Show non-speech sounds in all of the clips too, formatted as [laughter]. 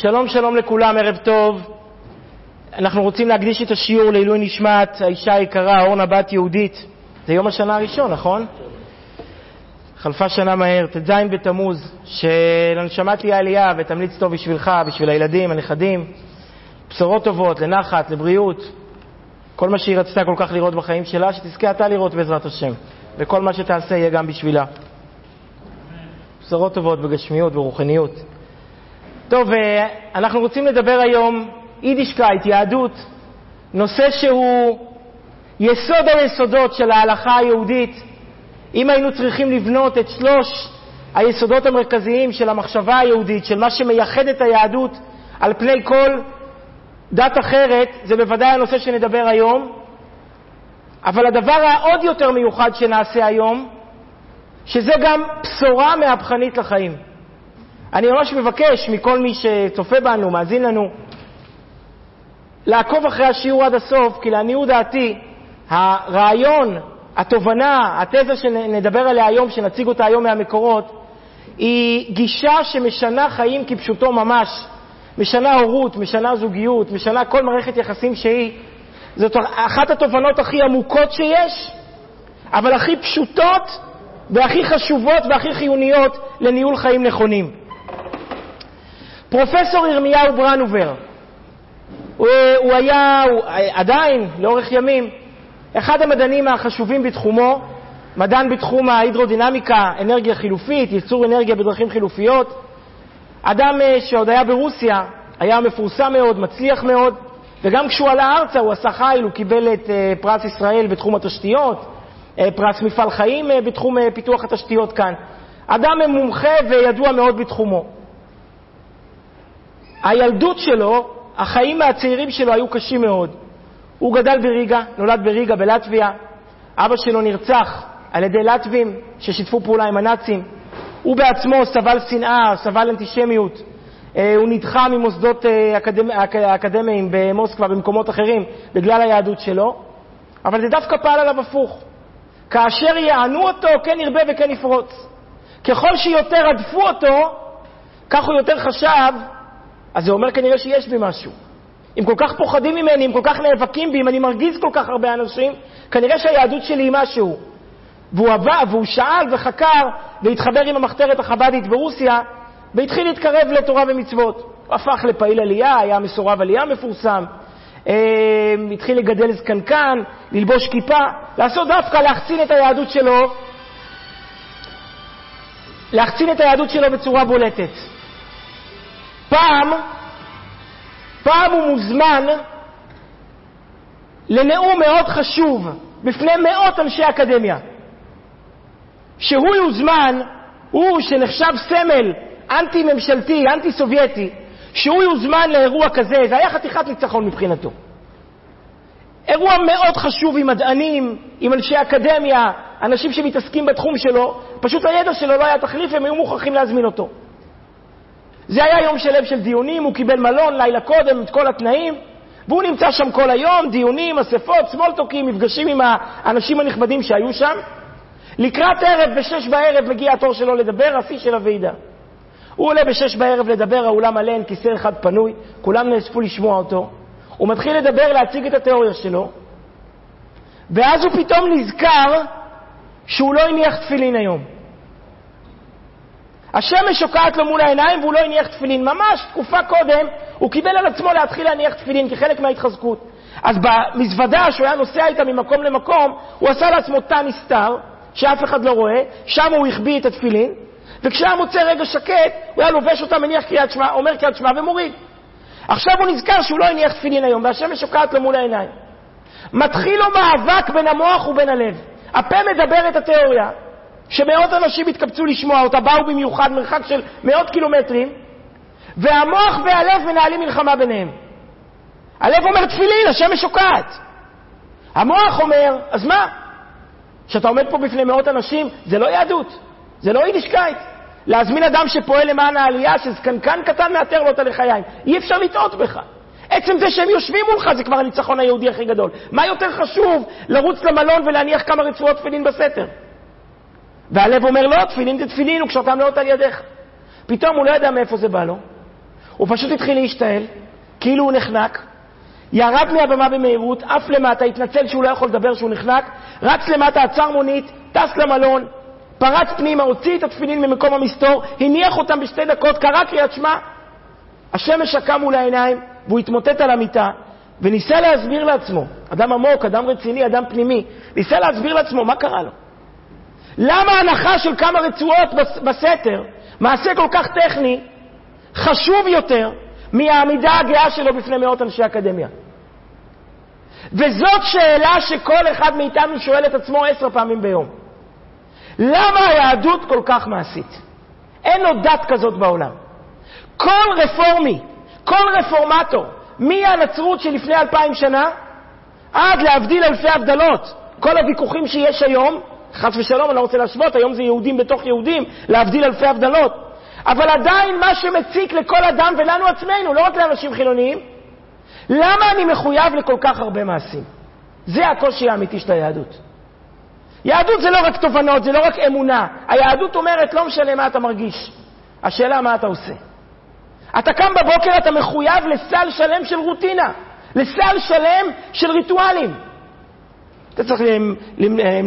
שלום שלום לכולם, ערב טוב. אנחנו רוצים להקדיש את השיעור לעילוי נשמת האישה היקרה, אורנה בת יהודית. זה יום השנה הראשון, נכון? חלפה שנה מהר, ט"ז בתמוז, שלנשמה תהיה עלייה ותמליץ טוב בשבילך, בשביל הילדים, הנכדים. בשורות טובות, לנחת, לבריאות. כל מה שהיא רצתה כל כך לראות בחיים שלה, שתזכה אתה לראות בעזרת השם. וכל מה שתעשה יהיה גם בשבילה. בשורות טובות בגשמיות, ברוחניות. טוב, אה, אנחנו רוצים לדבר היום יידישקייט, יהדות, נושא שהוא יסוד היסודות של ההלכה היהודית. אם היינו צריכים לבנות את שלוש היסודות המרכזיים של המחשבה היהודית, של מה שמייחד את היהדות על פני כל דת אחרת, זה בוודאי הנושא שנדבר היום. אבל הדבר העוד יותר מיוחד שנעשה היום, שזה גם בשורה מהפכנית לחיים. אני ממש מבקש מכל מי שצופה בנו, מאזין לנו, לעקוב אחרי השיעור עד הסוף, כי לעניות דעתי, הרעיון, התובנה, התזה שנדבר עליה היום, שנציג אותה היום מהמקורות, היא גישה שמשנה חיים כפשוטו ממש. משנה הורות, משנה זוגיות, משנה כל מערכת יחסים שהיא. זאת אחת התובנות הכי עמוקות שיש, אבל הכי פשוטות והכי חשובות והכי חיוניות לניהול חיים נכונים. פרופסור ירמיהו ברנובר, הוא, הוא היה, הוא, עדיין, לאורך ימים, אחד המדענים החשובים בתחומו, מדען בתחום ההידרודינמיקה, אנרגיה חילופית, ייצור אנרגיה בדרכים חילופיות. אדם אה, שעוד היה ברוסיה, היה מפורסם מאוד, מצליח מאוד, וגם כשהוא עלה ארצה הוא עשה חיל, הוא קיבל את אה, פרס ישראל בתחום התשתיות, אה, פרס מפעל חיים בתחום פיתוח התשתיות כאן. אדם מומחה וידוע מאוד בתחומו. הילדות שלו, החיים הצעירים שלו היו קשים מאוד. הוא גדל בריגה, נולד בריגה בלטביה, אבא שלו נרצח על ידי לטבים ששיתפו פעולה עם הנאצים. הוא בעצמו סבל שנאה, סבל אנטישמיות. אה, הוא נדחה ממוסדות אה, אקדמיים במוסקבה, במקומות אחרים, בגלל היהדות שלו, אבל זה דווקא פעל עליו הפוך. כאשר יענו אותו, כן ירבה וכן יפרוץ. ככל שיותר הדפו אותו, כך הוא יותר חשב אז זה אומר כנראה שיש בי משהו. אם כל כך פוחדים ממני, אם כל כך נאבקים בי, אם אני מרגיז כל כך הרבה אנשים, כנראה שהיהדות שלי היא משהו. והוא עבר, והוא שאל וחקר והתחבר עם המחתרת החב"דית ברוסיה והתחיל להתקרב לתורה ומצוות. הוא הפך לפעיל עלייה, היה מסורב עלייה מפורסם, אה, התחיל לגדל זקנקן, ללבוש כיפה, לעשות דווקא להחצין את היהדות שלו, להחצין את היהדות שלו בצורה בולטת. פעם, פעם הוא מוזמן לנאום מאוד חשוב בפני מאות אנשי אקדמיה. שהוא יוזמן, הוא שנחשב סמל אנטי-ממשלתי, אנטי-סובייטי, שהוא יוזמן לאירוע כזה, זה היה חתיכת ניצחון מבחינתו. אירוע מאוד חשוב עם מדענים, עם אנשי אקדמיה, אנשים שמתעסקים בתחום שלו, פשוט הידע שלו לא היה תחליף, הם היו מוכרחים להזמין אותו. זה היה יום שלם של דיונים, הוא קיבל מלון לילה קודם, את כל התנאים, והוא נמצא שם כל היום, דיונים, אספות, סמולטוקים, מפגשים עם האנשים הנכבדים שהיו שם. לקראת ערב, בשש בערב, מגיע התור שלו לדבר, השיא של הוועידה. הוא עולה בשש בערב לדבר, האולם מלא, אין כיסא אחד פנוי, כולם נאספו לשמוע אותו. הוא מתחיל לדבר, להציג את התיאוריה שלו, ואז הוא פתאום נזכר שהוא לא הניח תפילין היום. השמש שוקעת לו מול העיניים והוא לא הניח תפילין. ממש תקופה קודם הוא קיבל על עצמו להתחיל להניח תפילין כחלק מההתחזקות. אז במזוודה שהוא היה נוסע איתה ממקום למקום, הוא עשה לעצמו תא נסתר, שאף אחד לא רואה, שם הוא החביא את התפילין, וכשהיה מוצא רגע שקט, הוא היה לובש אותה, מניח קריאת שמע, אומר קריאת שמע ומוריד. עכשיו הוא נזכר שהוא לא הניח תפילין היום, והשמש שוקעת לו מול העיניים. מתחיל לו מאבק בין המוח ובין הלב. הפה מדבר את התיאוריה, שמאות אנשים התקבצו לשמוע אותה, באו במיוחד מרחק של מאות קילומטרים, והמוח והלב מנהלים מלחמה ביניהם. הלב אומר תפילין, השמש שוקעת. המוח אומר, אז מה? כשאתה עומד פה בפני מאות אנשים, זה לא יהדות, זה לא יידישקייט. להזמין אדם שפועל למען העלייה, שזקנקן קטן מאתר לו את הלחיים. אי אפשר לטעות בך. עצם זה שהם יושבים מולך זה כבר הניצחון היהודי הכי גדול. מה יותר חשוב לרוץ למלון ולהניח כמה רצועות תפילין בסתר? והלב אומר, לא, תפילין זה תפילין, וקשרתם לאות על ידיך. פתאום הוא לא ידע מאיפה זה בא לו. הוא פשוט התחיל להשתעל, כאילו הוא נחנק, ירד מהבמה במהירות, עף למטה, התנצל שהוא לא יכול לדבר, שהוא נחנק, רץ למטה, עצר מונית, טס למלון, פרץ פנימה, הוציא את התפילין ממקום המסתור, הניח אותם בשתי דקות, קרא קריאת שמע, השמש שקע מול העיניים, והוא התמוטט על המיטה, וניסה להסביר לעצמו, אדם עמוק, אדם רציני, אדם פנימי, ניסה להסביר לעצמו מה קרה לו. למה הנחה של כמה רצועות בסתר, מעשה כל כך טכני, חשוב יותר מהעמידה הגאה שלו בפני מאות אנשי אקדמיה? וזאת שאלה שכל אחד מאיתנו שואל את עצמו עשר פעמים ביום. למה היהדות כל כך מעשית? אין עוד דת כזאת בעולם. כל רפורמי, כל רפורמטור, מהנצרות שלפני אלפיים שנה עד להבדיל אלפי הבדלות, כל הוויכוחים שיש היום, חס ושלום, אני לא רוצה להשוות, היום זה יהודים בתוך יהודים, להבדיל אלפי הבדלות. אבל עדיין מה שמציק לכל אדם ולנו עצמנו, לא רק לאנשים חילוניים, למה אני מחויב לכל כך הרבה מעשים? זה הקושי האמיתי של היהדות. יהדות זה לא רק תובנות, זה לא רק אמונה. היהדות אומרת, לא משנה מה אתה מרגיש, השאלה מה אתה עושה. אתה קם בבוקר, אתה מחויב לסל שלם של רוטינה, לסל שלם של ריטואלים. אתה צריך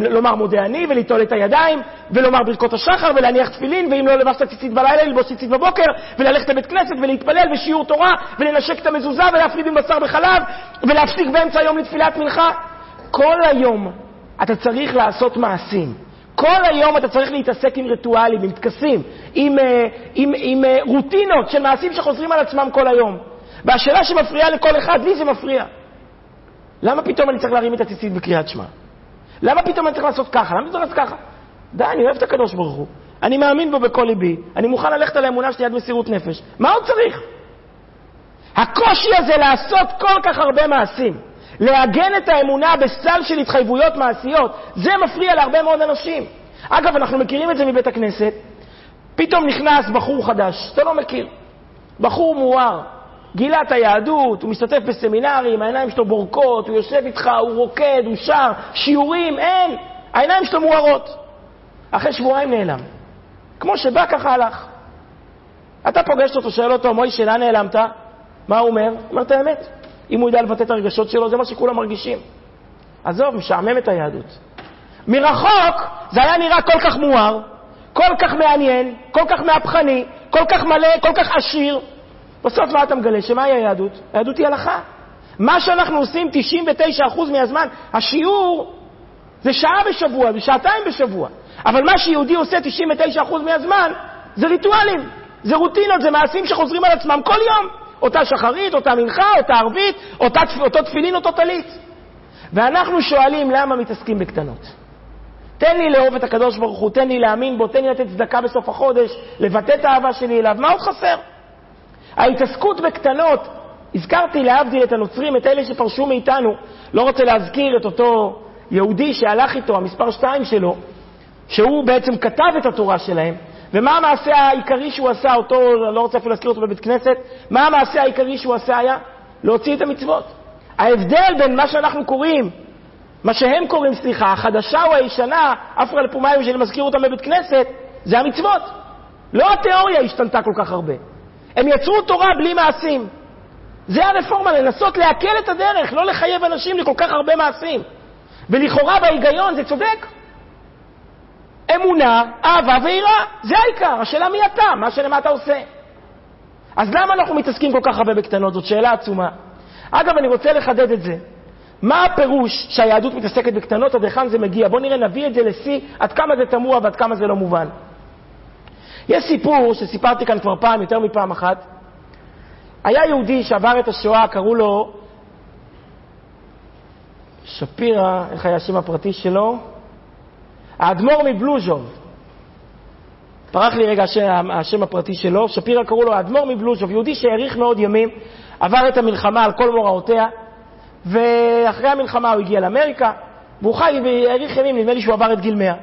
לומר מודה אני וליטול את הידיים ולומר ברכות השחר ולהניח תפילין ואם לא לבשת ציצית בלילה ללבוש ציצית בבוקר וללכת לבית כנסת ולהתפלל ושיעור תורה ולנשק את המזוזה ולהפריד עם בשר בחלב ולהפסיק באמצע היום לתפילת מנחה. כל היום אתה צריך לעשות מעשים. כל היום אתה צריך להתעסק עם ריטואלים, עם טקסים, עם, אה, עם, עם, עם אה, רוטינות של מעשים שחוזרים על עצמם כל היום. והשאלה שמפריעה לכל אחד, לי זה מפריע. למה פתאום אני צריך להרים את הציצית בקריאת שמע? למה פתאום אני צריך לעשות ככה? למה אני צריך לעשות ככה? די, אני אוהב את הקדוש ברוך הוא. אני מאמין בו בכל ליבי. אני מוכן ללכת על האמונה שלי עד מסירות נפש. מה עוד צריך? הקושי הזה לעשות כל כך הרבה מעשים, לעגן את האמונה בסל של התחייבויות מעשיות, זה מפריע להרבה מאוד אנשים. אגב, אנחנו מכירים את זה מבית הכנסת. פתאום נכנס בחור חדש, אתה לא מכיר. בחור מואר, גילה את היהדות, הוא משתתף בסמינרים, העיניים שלו בורקות, הוא יושב איתך, הוא רוקד, הוא שר, שיעורים, אין, העיניים שלו מוארות. אחרי שבועיים נעלם. כמו שבא, ככה הלך. אתה פוגש אותו, שואל אותו, מוישה, לאן נעלמת? מה הוא אומר? הוא אומר את האמת. אם הוא ידע לבטא את הרגשות שלו, זה מה שכולם מרגישים. עזוב, משעמם את היהדות. מרחוק זה היה נראה כל כך מואר, כל כך מעניין, כל כך מהפכני, כל כך מלא, כל כך עשיר. בסוף מה אתה מגלה? שמהי היהדות? היהדות היא הלכה. מה שאנחנו עושים 99% מהזמן, השיעור זה שעה בשבוע, זה שעתיים בשבוע. אבל מה שיהודי עושה 99% מהזמן זה ריטואלים, זה רוטינות, זה מעשים שחוזרים על עצמם כל יום. אותה שחרית, אותה מנחה, אותה ערבית, אותה, אותו תפילין, אותו טלית. ואנחנו שואלים למה מתעסקים בקטנות. תן לי לאהוב את הקדוש ברוך הוא, תן לי להאמין בו, תן לי לתת צדקה בסוף החודש, לבטא את האהבה שלי אליו, מה עוד חסר? ההתעסקות בקטנות, הזכרתי להבדיל את הנוצרים, את אלה שפרשו מאיתנו, לא רוצה להזכיר את אותו יהודי שהלך איתו, המספר שתיים שלו, שהוא בעצם כתב את התורה שלהם, ומה המעשה העיקרי שהוא עשה, אותו, אני לא רוצה אפילו להזכיר אותו בבית כנסת, מה המעשה העיקרי שהוא עשה היה? להוציא את המצוות. ההבדל בין מה שאנחנו קוראים, מה שהם קוראים, סליחה, החדשה או הישנה, אפרה לפומיים שאני מזכיר אותם בבית כנסת, זה המצוות. לא התיאוריה השתנתה כל כך הרבה. הם יצרו תורה בלי מעשים. זה הרפורמה, לנסות להקל את הדרך, לא לחייב אנשים לכל כך הרבה מעשים. ולכאורה בהיגיון זה צודק. אמונה, אהבה ויראה, זה העיקר. השאלה מי אתה, מה שלמה אתה עושה. אז למה אנחנו מתעסקים כל כך הרבה בקטנות? זאת שאלה עצומה. אגב, אני רוצה לחדד את זה. מה הפירוש שהיהדות מתעסקת בקטנות, עד היכן זה מגיע? בואו נראה, נביא את זה לשיא, עד כמה זה תמוה ועד כמה זה לא מובן. יש סיפור שסיפרתי כאן כבר פעם, יותר מפעם אחת. היה יהודי שעבר את השואה, קראו לו שפירא, איך היה השם הפרטי שלו? האדמו"ר מבלוז'וב. פרח לי רגע השם, השם הפרטי שלו, שפירא קראו לו האדמו"ר מבלוז'וב, יהודי שהאריך מאוד ימים, עבר את המלחמה על כל מוראותיה, ואחרי המלחמה הוא הגיע לאמריקה, והוא חי והאריך ימים, נדמה לי שהוא עבר את גיל 100.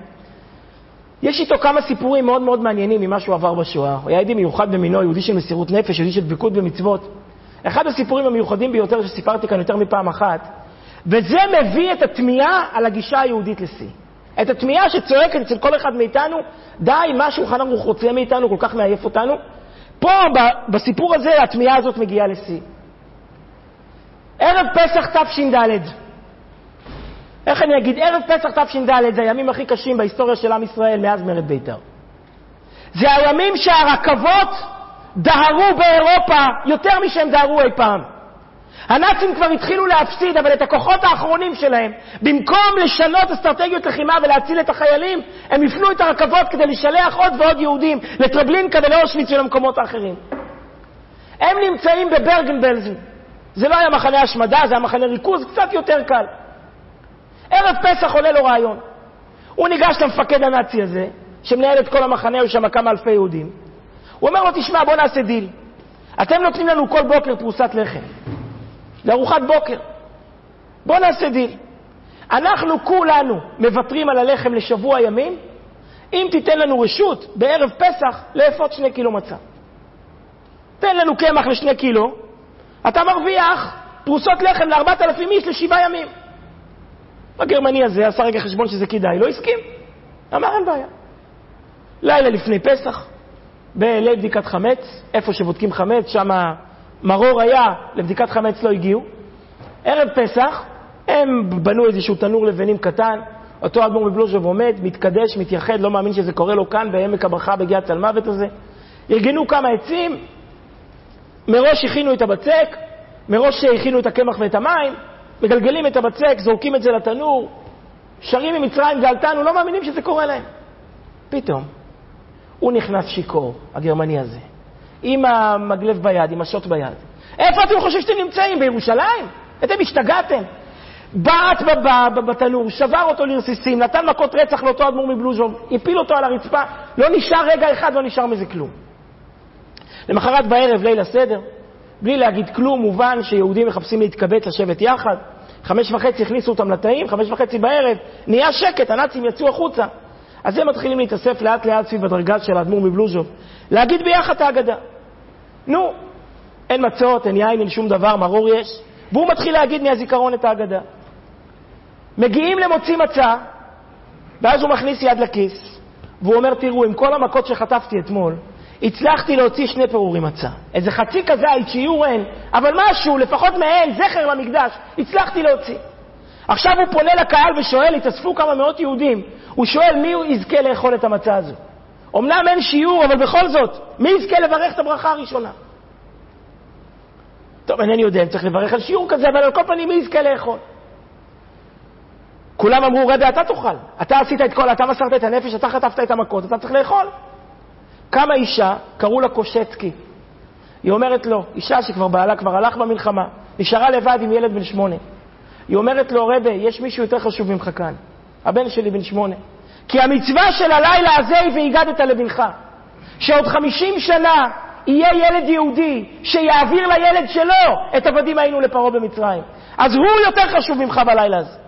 יש איתו כמה סיפורים מאוד מאוד מעניינים ממה שהוא עבר בשואה. הוא היה יהודי מיוחד במינו, יהודי של מסירות נפש, יהודי של דבקות במצוות. אחד הסיפורים המיוחדים ביותר שסיפרתי כאן יותר מפעם אחת, וזה מביא את התמיהה על הגישה היהודית לשיא. את התמיהה שצועקת אצל כל אחד מאיתנו, די, מה שולחן ערוך רוצה מאיתנו, כל כך מעייף אותנו. פה, בסיפור הזה, התמיהה הזאת מגיעה לשיא. ערב פסח תש"ד, איך אני אגיד, ערב פסח תש"ד זה הימים הכי קשים בהיסטוריה של עם ישראל מאז מרד בית"ר. זה הימים שהרכבות דהרו באירופה יותר משהם דהרו אי פעם. הנאצים כבר התחילו להפסיד, אבל את הכוחות האחרונים שלהם, במקום לשנות אסטרטגיות לחימה ולהציל את החיילים, הם הפנו את הרכבות כדי לשלח עוד ועוד יהודים לטרבלינקה ולאושוויץ ולמקומות האחרים. הם נמצאים בברגן-בלזן. זה לא היה מחנה השמדה, זה היה מחנה ריכוז קצת יותר קל. ערב פסח עולה לו רעיון. הוא ניגש למפקד הנאצי הזה, שמנהל את כל המחנה, היו שם כמה אלפי יהודים. הוא אומר לו, תשמע, בוא נעשה דיל. אתם נותנים לנו כל בוקר פרוסת לחם. לארוחת בוקר. בוא נעשה דיל. אנחנו כולנו מוותרים על הלחם לשבוע ימים, אם תיתן לנו רשות בערב פסח לאפות שני קילו מצה. תן לנו קמח לשני קילו, אתה מרוויח פרוסות לחם לארבעת אלפים איש לשבעה ימים. הגרמני הזה עשה רגע חשבון שזה כדאי, לא הסכים. אמר אין בעיה. לילה לפני פסח, בליל בדיקת חמץ, איפה שבודקים חמץ, שם מרור היה, לבדיקת חמץ לא הגיעו. ערב פסח, הם בנו איזשהו תנור לבנים קטן, אותו אדמו"ר מבלוז'וב עומד, מתקדש, מתייחד, לא מאמין שזה קורה לו כאן בעמק הברכה בגיאת צלמוות הזה. ארגנו כמה עצים, מראש הכינו את הבצק, מראש הכינו את הקמח ואת המים, מגלגלים את הבצק, זורקים את זה לתנור, שרים ממצרים גאלתנו, לא מאמינים שזה קורה להם. פתאום, הוא נכנס שיכור, הגרמני הזה. עם המגלב ביד, עם השוט ביד. איפה אתם חושבים שאתם נמצאים? בירושלים? אתם השתגעתם? בעט בתנור, שבר אותו לרסיסים, נתן מכות רצח לאותו אדמו"ר מבלוז'וב, הפיל אותו על הרצפה, לא נשאר רגע אחד, לא נשאר מזה כלום. למחרת בערב, ליל הסדר, בלי להגיד כלום, מובן שיהודים מחפשים להתקבץ, לשבת יחד. חמש וחצי הכניסו אותם לתאים, חמש וחצי בערב, נהיה שקט, הנאצים יצאו החוצה. אז הם מתחילים להתאסף לאט לאט סביב הדרגה של האדמו"ר מבלוז'וב, להגיד ביחד את ההגדה. נו, אין מצות, אין יין, אין שום דבר, מרור יש, והוא מתחיל להגיד מהזיכרון את ההגדה. מגיעים למוציא מצה, ואז הוא מכניס יד לכיס, והוא אומר, תראו, עם כל המכות שחטפתי אתמול, הצלחתי להוציא שני פירורים מצה. איזה חצי כזית שיהיו אין, אבל משהו, לפחות מהן, זכר למקדש, הצלחתי להוציא. עכשיו הוא פונה לקהל ושואל, התאספו כמה מאות יהודים, הוא שואל מי יזכה לאכול את המצה הזו. אמנם אין שיעור, אבל בכל זאת, מי יזכה לברך את הברכה הראשונה? טוב, אינני יודע אם צריך לברך על שיעור כזה, אבל על כל פנים מי יזכה לאכול? כולם אמרו, רבי, אתה תאכל. אתה עשית את כל, אתה מסרת את הנפש, אתה חטפת את המכות, אתה צריך לאכול. קמה אישה, קראו לה קושצקי. היא אומרת לו, אישה שכבר בעלה כבר הלך במלחמה, נשארה לבד עם ילד בן שמונה. היא אומרת לו, רבי, יש מישהו יותר חשוב ממך כאן. הבן שלי בן שמונה. כי המצווה של הלילה הזה היא והגדת לבנך. שעוד חמישים שנה יהיה ילד יהודי שיעביר לילד שלו את עבדים היינו לפרעה במצרים. אז הוא יותר חשוב ממך בלילה הזה.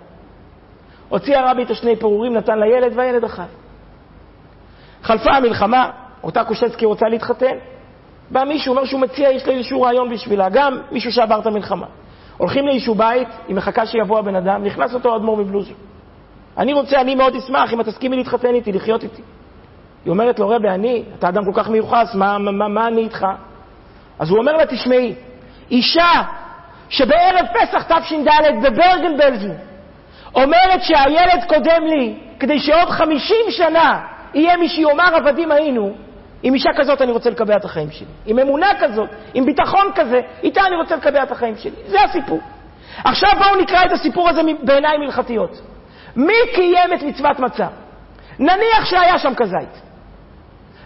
הוציא הרבי את השני פירורים, נתן לילד והילד אכל. חלפה המלחמה, אותה קושצקי רוצה להתחתן. בא מישהו, אומר שהוא מציע, יש לי איזשהו רעיון בשבילה, גם מישהו שעבר את המלחמה. הולכים לאיזשהו בית, היא מחכה שיבוא הבן אדם, נכנס אותו אדמו"ר מבלוז'ו. אני רוצה, אני מאוד אשמח אם את תסכימי להתחתן איתי, לחיות איתי. היא אומרת לו, רבי, אני, אתה אדם כל כך מיוחס, מה, מה, מה אני איתך? אז הוא אומר לה, תשמעי, אישה שבערב פסח תש"ד בברגן בלזן אומרת שהילד קודם לי, כדי שעוד חמישים שנה יהיה מי שיאמר עבדים היינו, עם אישה כזאת אני רוצה לקבע את החיים שלי. עם אמונה כזאת, עם ביטחון כזה, איתה אני רוצה לקבע את החיים שלי. זה הסיפור. עכשיו בואו נקרא את הסיפור הזה בעיניים הלכתיות. מי קיים את מצוות מצה? נניח שהיה שם כזית.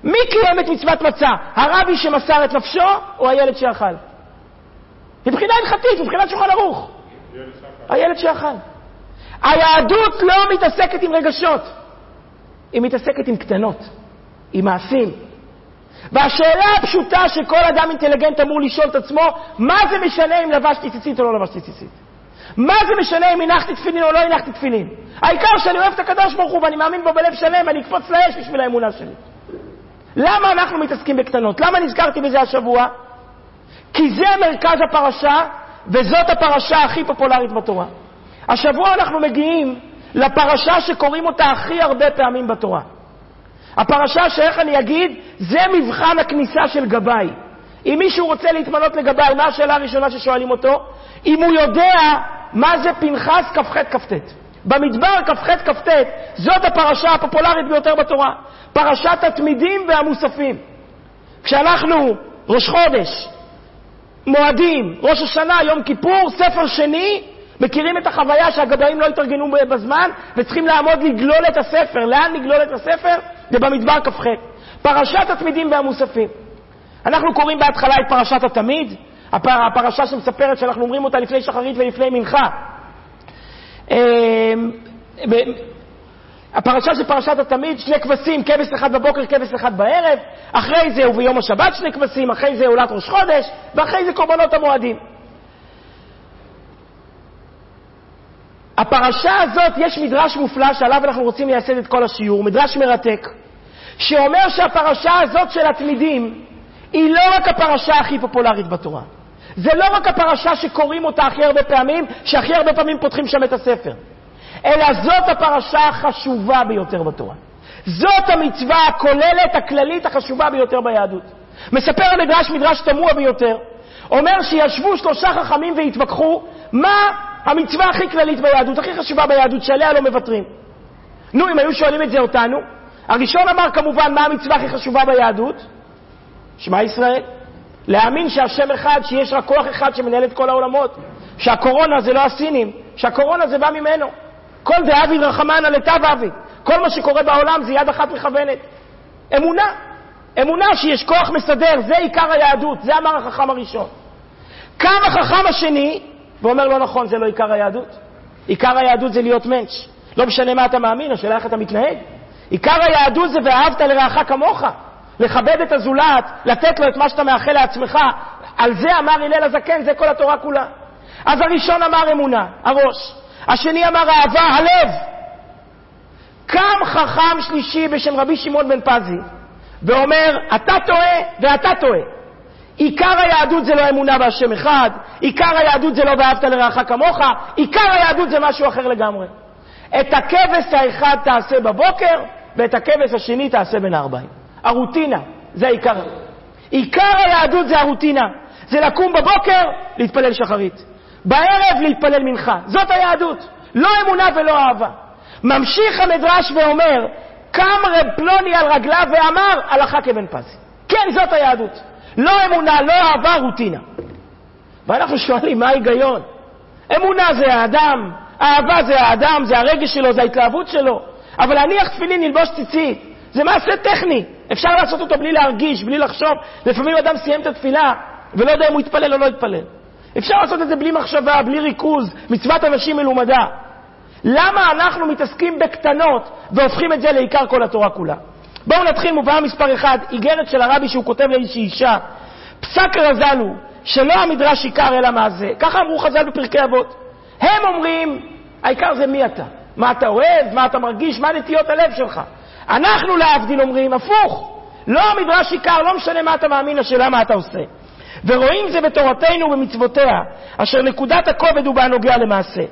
מי קיים את מצוות מצה? הרבי שמסר את נפשו או הילד שאכל? מבחינה הלכתית, מבחינת שולחן ערוך. הילד שאכל. היהדות לא מתעסקת עם רגשות, היא מתעסקת עם קטנות, עם מעשים. והשאלה הפשוטה שכל אדם אינטליגנט אמור לשאול את עצמו, מה זה משנה אם לבשתי ציצית או לא לבשתי ציצית? מה זה משנה אם הנחתי תפילין או לא הנחתי תפילין? העיקר שאני אוהב את הקדוש ברוך הוא ואני מאמין בו בלב שלם, אני אקפוץ לאש בשביל האמונה שלי. למה אנחנו מתעסקים בקטנות? למה נזכרתי בזה השבוע? כי זה מרכז הפרשה, וזאת הפרשה הכי פופולרית בתורה. השבוע אנחנו מגיעים לפרשה שקוראים אותה הכי הרבה פעמים בתורה. הפרשה שאיך אני אגיד, זה מבחן הכניסה של גבאי. אם מישהו רוצה להתמנות לגבאי, מה השאלה הראשונה ששואלים אותו? אם הוא יודע מה זה פנחס כ"ח כ"ט. במדבר כ"ח כ"ט, זאת הפרשה הפופולרית ביותר בתורה. פרשת התמידים והמוספים. כשאנחנו ראש חודש, מועדים, ראש השנה, יום כיפור, ספר שני, מכירים את החוויה שהגבאים לא התארגנו בזמן וצריכים לעמוד לגלול את הספר. לאן לגלול את הספר? זה במדבר כ"ח. פרשת התמידים והמוספים. אנחנו קוראים בהתחלה את פרשת התמיד, הפרשה שמספרת שאנחנו אומרים אותה לפני שחרית ולפני מנחה. אמ, הפרשה של פרשת התמיד, שני כבשים, כבש אחד בבוקר, כבש אחד בערב, אחרי זה וביום השבת שני כבשים, אחרי זה עולת ראש חודש, ואחרי זה קורבנות המועדים. הפרשה הזאת, יש מדרש מופלא שעליו אנחנו רוצים לייסד את כל השיעור, מדרש מרתק, שאומר שהפרשה הזאת של התמידים היא לא רק הפרשה הכי פופולרית בתורה. זה לא רק הפרשה שקוראים אותה הכי הרבה פעמים, שהכי הרבה פעמים פותחים שם את הספר. אלא זאת הפרשה החשובה ביותר בתורה. זאת המצווה הכוללת, הכללית, החשובה ביותר ביהדות. מספר המדרש מדרש תמוה ביותר, אומר שישבו שלושה חכמים והתווכחו מה המצווה הכי כללית ביהדות, הכי חשובה ביהדות, שעליה לא מוותרים. נו, אם היו שואלים את זה אותנו, הראשון אמר כמובן מה המצווה הכי חשובה ביהדות, שמע ישראל. להאמין שהשם אחד, שיש רק כוח אחד שמנהל את כל העולמות, שהקורונה זה לא הסינים, שהקורונה זה בא ממנו. כל דאבי רחמנא לטב אבי. כל מה שקורה בעולם זה יד אחת מכוונת. אמונה. אמונה שיש כוח מסדר, זה עיקר היהדות, זה אמר החכם הראשון. קם החכם השני ואומר לא נכון, זה לא עיקר היהדות. עיקר היהדות זה להיות מענץ'. לא משנה מה אתה מאמין, השאלה איך אתה מתנהג. עיקר היהדות זה ואהבת לרעך כמוך. לכבד את הזולת, לתת לו את מה שאתה מאחל לעצמך. על זה אמר הלל הזקן, זה כל התורה כולה. אז הראשון אמר אמונה, הראש. השני אמר אהבה, הלב. קם חכם שלישי בשם רבי שמעון בן פזי ואומר, אתה טועה ואתה טועה. עיקר היהדות זה לא אמונה בהשם אחד, עיקר היהדות זה לא ואהבת לרעך כמוך, עיקר היהדות זה משהו אחר לגמרי. את הכבש האחד תעשה בבוקר, ואת הכבש השני תעשה בין הארבעים. הרוטינה, זה העיקר. עיקר היהדות זה הרוטינה. זה לקום בבוקר, להתפלל שחרית. בערב להתפלל מנחה. זאת היהדות. לא אמונה ולא אהבה. ממשיך המדרש ואומר, קם רב פלוני על רגליו ואמר, הלכה כבן פזי. כן, זאת היהדות. לא אמונה, לא אהבה, רוטינה. ואנחנו שואלים, מה ההיגיון? אמונה זה האדם, אהבה זה האדם, זה הרגש שלו, זה ההתלהבות שלו. אבל להניח תפילין, ללבוש ציצית, זה מעשה טכני. אפשר לעשות אותו בלי להרגיש, בלי לחשוב. לפעמים אדם סיים את התפילה ולא יודע אם הוא יתפלל או לא יתפלל. אפשר לעשות את זה בלי מחשבה, בלי ריכוז, מצוות אנשים מלומדה. למה אנחנו מתעסקים בקטנות והופכים את זה לעיקר כל התורה כולה? בואו נתחיל מובאה מספר אחד, איגרת של הרבי שהוא כותב לאיזושהי אישה. פסק רז"ל הוא שלא המדרש עיקר אלא מה זה. ככה אמרו חז"ל בפרקי אבות. הם אומרים, העיקר זה מי אתה. מה אתה אוהב, מה אתה מרגיש, מה נטיות הלב שלך. אנחנו להבדיל אומרים, הפוך. לא המדרש עיקר, לא משנה מה אתה מאמין, השאלה מה אתה עושה. ורואים זה בתורתנו ובמצוותיה, אשר נקודת הכובד הוא בהנוגע למעשה.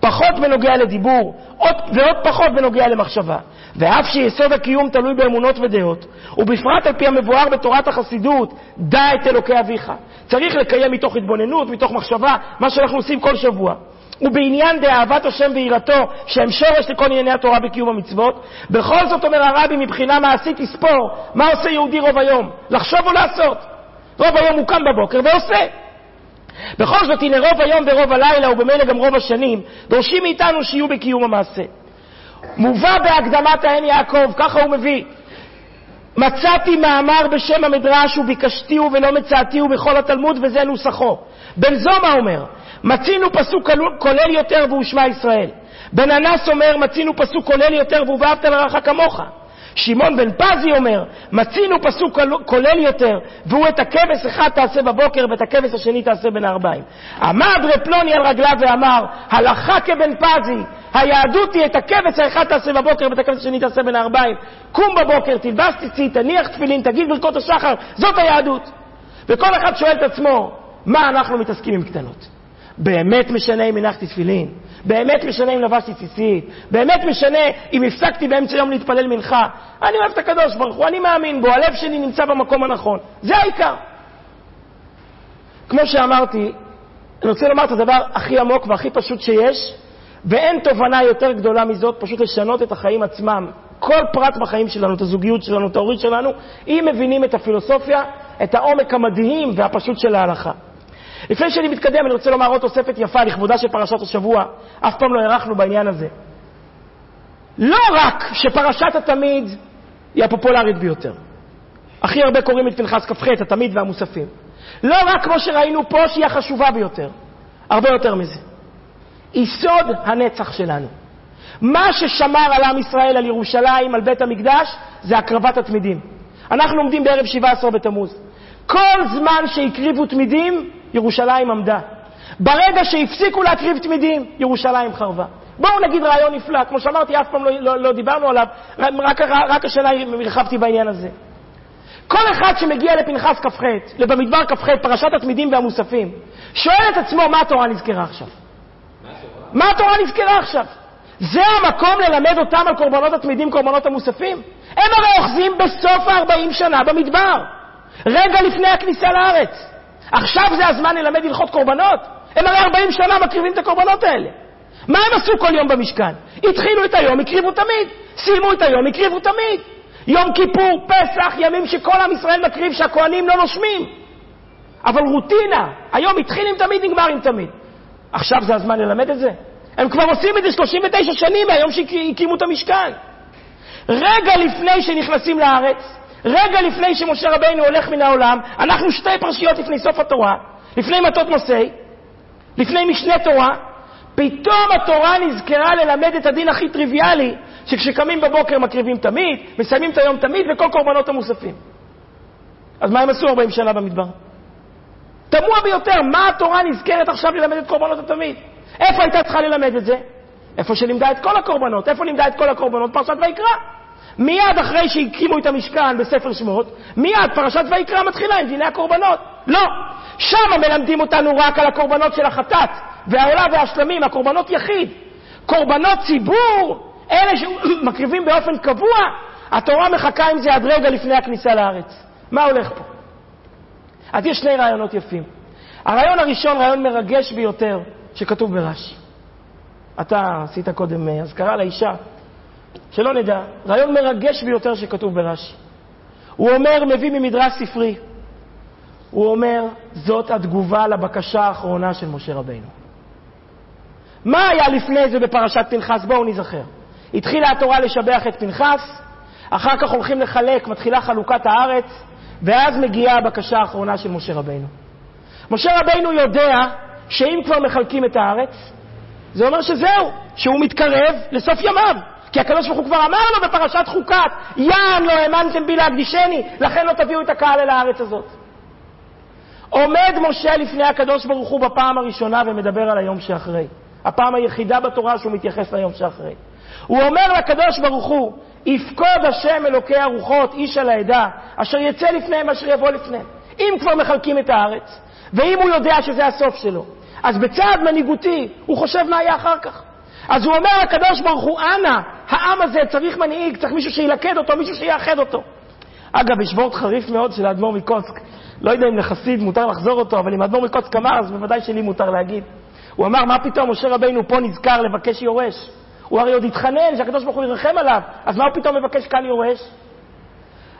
פחות בנוגע לדיבור, עוד, ועוד פחות בנוגע למחשבה. ואף שיסוד הקיום תלוי באמונות ודעות, ובפרט על פי המבואר בתורת החסידות, דע את אלוקי אביך. צריך לקיים מתוך התבוננות, מתוך מחשבה, מה שאנחנו עושים כל שבוע. ובעניין דאהבת השם ויראתו, שהם שורש לכל ענייני התורה בקיום המצוות, בכל זאת אומר הרבי מבחינה מעשית תספור, מה עושה יהודי רוב היום? לחשוב או לעשות? רוב היום הוא קם בבוקר ועושה. בכל זאת, הנה רוב היום ורוב הלילה, ובמילא גם רוב השנים, דורשים מאיתנו שיהיו בקיום המעשה. מובא בהקדמת האם יעקב, ככה הוא מביא. מצאתי מאמר בשם המדרש וביקשתיהו ולא מצאתיהו בכל התלמוד וזה נוסחו. בן זומא אומר, מצינו פסוק כולל יותר והוא שמע ישראל. בן אנס אומר, מצינו פסוק כולל יותר והוא ואהבת לרעך כמוך. שמעון בן פזי אומר, מצינו פסוק כולל יותר, והוא את הכבש אחד תעשה בבוקר ואת הכבש השני תעשה בין הארבעים. עמד רב פלוני על רגליו ואמר, הלכה כבן פזי, היהדות היא את הכבש האחד תעשה בבוקר ואת הכבש השני תעשה בין הארבעים. קום בבוקר, תלבש ציצית, תניח תפילין, תגיד ברכות השחר, זאת היהדות. וכל אחד שואל את עצמו, מה אנחנו מתעסקים עם קטנות? באמת משנה אם הנחתי תפילין, באמת משנה אם לבשתי ציצית, באמת משנה אם הפסקתי באמצע יום להתפלל מנחה. אני אוהב את הקדוש ברוך הוא, אני מאמין בו, הלב שלי נמצא במקום הנכון. זה העיקר. כמו שאמרתי, אני רוצה לומר את הדבר הכי עמוק והכי פשוט שיש, ואין תובנה יותר גדולה מזאת, פשוט לשנות את החיים עצמם. כל פרט בחיים שלנו, את הזוגיות שלנו, את ההורית שלנו, אם מבינים את הפילוסופיה, את העומק המדהים והפשוט של ההלכה. לפני שאני מתקדם, אני רוצה לומר עוד תוספת יפה לכבודה של פרשת השבוע. אף פעם לא הארכנו בעניין הזה. לא רק שפרשת התמיד היא הפופולרית ביותר. הכי הרבה קוראים את פנחס כ"ח, התמיד והמוספים. לא רק כמו שראינו פה, שהיא החשובה ביותר. הרבה יותר מזה. יסוד הנצח שלנו. מה ששמר על עם ישראל, על ירושלים, על בית המקדש, זה הקרבת התמידים. אנחנו עומדים בערב 17 בתמוז. כל זמן שהקריבו תמידים, ירושלים עמדה. ברגע שהפסיקו להקריב תמידים, ירושלים חרבה. בואו נגיד רעיון נפלא, כמו שאמרתי, אף פעם לא, לא, לא דיברנו עליו, רק, רק השנה הרחבתי בעניין הזה. כל אחד שמגיע לפנחס כ"ח, במדבר כ"ח, פרשת התמידים והמוספים, שואל את עצמו מה התורה נזכרה עכשיו. מה התורה נזכרה עכשיו? זה המקום ללמד אותם על קורבנות התמידים, קורבנות המוספים? הם הרי אוחזים בסוף ה-40 שנה במדבר, רגע לפני הכניסה לארץ. עכשיו זה הזמן ללמד הלכות קורבנות? הם הרי 40 שנה מקריבים את הקורבנות האלה. מה הם עשו כל יום במשכן? התחילו את היום, הקריבו תמיד. סיימו את היום, הקריבו תמיד. יום כיפור, פסח, ימים שכל עם ישראל מקריב שהכוהנים לא נושמים. אבל רוטינה, היום התחיל עם תמיד, נגמר עם תמיד. עכשיו זה הזמן ללמד את זה? הם כבר עושים את זה 39 שנים מהיום שהקימו את המשכן. רגע לפני שנכנסים לארץ, רגע לפני שמשה רבינו הולך מן העולם, אנחנו שתי פרשיות לפני סוף התורה, לפני מטות נושאי, לפני משנה תורה, פתאום התורה נזכרה ללמד את הדין הכי טריוויאלי, שכשקמים בבוקר מקריבים תמיד, מסיימים את היום תמיד, וכל קורבנות המוספים. אז מה הם עשו 40 שנה במדבר? תמוה ביותר, מה התורה נזכרת עכשיו ללמד את קורבנות התמיד? איפה הייתה צריכה ללמד את זה? איפה שלימדה את כל הקורבנות. איפה לימדה את כל הקורבנות? פרשת ויקרא. מיד אחרי שהקימו את המשכן בספר שמות, מיד פרשת ויקרא מתחילה עם דיני הקורבנות. לא, שם מלמדים אותנו רק על הקורבנות של החטאת והעולה והשלמים, הקורבנות יחיד. קורבנות ציבור, אלה שמקריבים [coughs] באופן קבוע, התורה מחכה עם זה עד רגע לפני הכניסה לארץ. מה הולך פה? אז יש שני רעיונות יפים. הרעיון הראשון, רעיון מרגש ביותר, שכתוב ברש"י. אתה עשית קודם אה, אזכרה לאישה, שלא נדע, רעיון מרגש ביותר שכתוב ברש"י. הוא אומר, מביא ממדרש ספרי, הוא אומר, זאת התגובה לבקשה האחרונה של משה רבינו. מה היה לפני זה בפרשת פנחס? בואו נזכר. התחילה התורה לשבח את פנחס, אחר כך הולכים לחלק, מתחילה חלוקת הארץ, ואז מגיעה הבקשה האחרונה של משה רבינו. משה רבינו יודע שאם כבר מחלקים את הארץ, זה אומר שזהו, שהוא מתקרב לסוף ימיו. כי הקדוש ברוך הוא כבר אמר לו בפרשת חוקת, יען לא האמנתם בי להקדישני, לכן לא תביאו את הקהל אל הארץ הזאת. עומד משה לפני הקדוש ברוך הוא בפעם הראשונה ומדבר על היום שאחרי. הפעם היחידה בתורה שהוא מתייחס ליום שאחרי. הוא אומר לקדוש ברוך הוא, יפקוד השם אלוקי הרוחות, איש על העדה, אשר יצא לפניהם, אשר יבוא לפניהם. אם כבר מחלקים את הארץ, ואם הוא יודע שזה הסוף שלו, אז בצעד מנהיגותי הוא חושב מה יהיה אחר כך. אז הוא אומר לקדוש ברוך הוא, אנא, העם הזה צריך מנהיג, צריך מישהו שילכד אותו, מישהו שיאחד אותו. אגב, יש וורט חריף מאוד של האדמו"ר מקוצק. לא יודע אם לחסיד מותר לחזור אותו, אבל אם האדמו"ר מקוצק אמר, אז בוודאי שלי מותר להגיד. הוא אמר, מה פתאום משה רבינו פה נזכר לבקש יורש? הוא הרי עוד התחנן שהקדוש ברוך הוא ירחם עליו, אז מה הוא פתאום מבקש כאן יורש?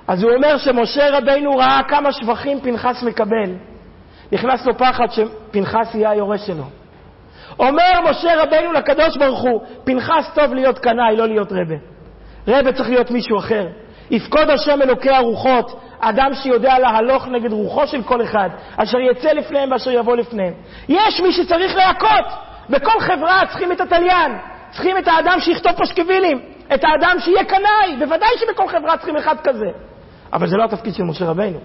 אז הוא אומר שמשה רבינו ראה כמה שבחים פנחס מקבל. נכנס לו פחד שפנחס יהיה היורש שלו. אומר משה רבינו לקדוש ברוך הוא, פנחס טוב להיות קנאי, לא להיות רבה. רבה צריך להיות מישהו אחר. יפקוד השם אלוקי הרוחות, אדם שיודע להלוך נגד רוחו של כל אחד, אשר יצא לפניהם ואשר יבוא לפניהם. יש מי שצריך להכות. בכל חברה צריכים את התליין, צריכים את האדם שיכתוב פשקווילים, את האדם שיהיה קנאי. בוודאי שבכל חברה צריכים אחד כזה. אבל זה לא התפקיד של משה רבינו.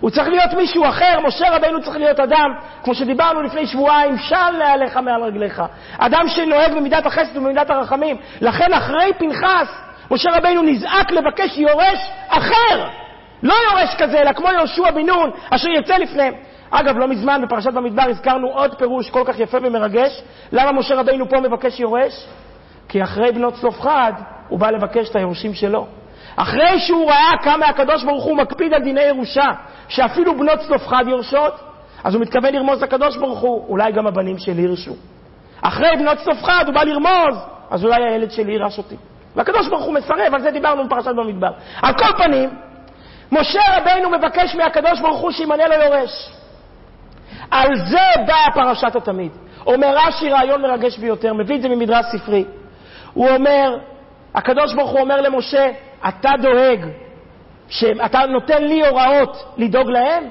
הוא צריך להיות מישהו אחר, משה רבינו צריך להיות אדם, כמו שדיברנו לפני שבועיים, של נעליך מעל רגליך. אדם שנוהג במידת החסד ובמידת הרחמים. לכן אחרי פנחס, משה רבינו נזעק לבקש יורש אחר. לא יורש כזה, אלא כמו יהושע בן נון, אשר יצא לפניהם. אגב, לא מזמן בפרשת במדבר הזכרנו עוד פירוש כל כך יפה ומרגש. למה משה רבינו פה מבקש יורש? כי אחרי בנות צלופחד הוא בא לבקש את היורשים שלו. אחרי שהוא ראה כמה הקדוש ברוך הוא מקפיד על דיני ירושה, שאפילו בנות צלופחד יורשות, אז הוא מתכוון לרמוז לקדוש ברוך הוא, אולי גם הבנים שלי ירשו. אחרי בנות צלופחד הוא בא לרמוז, אז אולי הילד שלי יירש אותי. והקדוש ברוך הוא מסרב, על זה דיברנו בפרשת במדבר. על כל פנים, משה רבינו מבקש מהקדוש ברוך הוא שימנה לו יורש. על זה באה פרשת התמיד. אומר רש"י רעיון מרגש ביותר, מביא את זה ממדרש ספרי. הוא אומר, הקדוש ברוך הוא אומר למשה, אתה דואג, שאתה נותן לי הוראות לדאוג להם?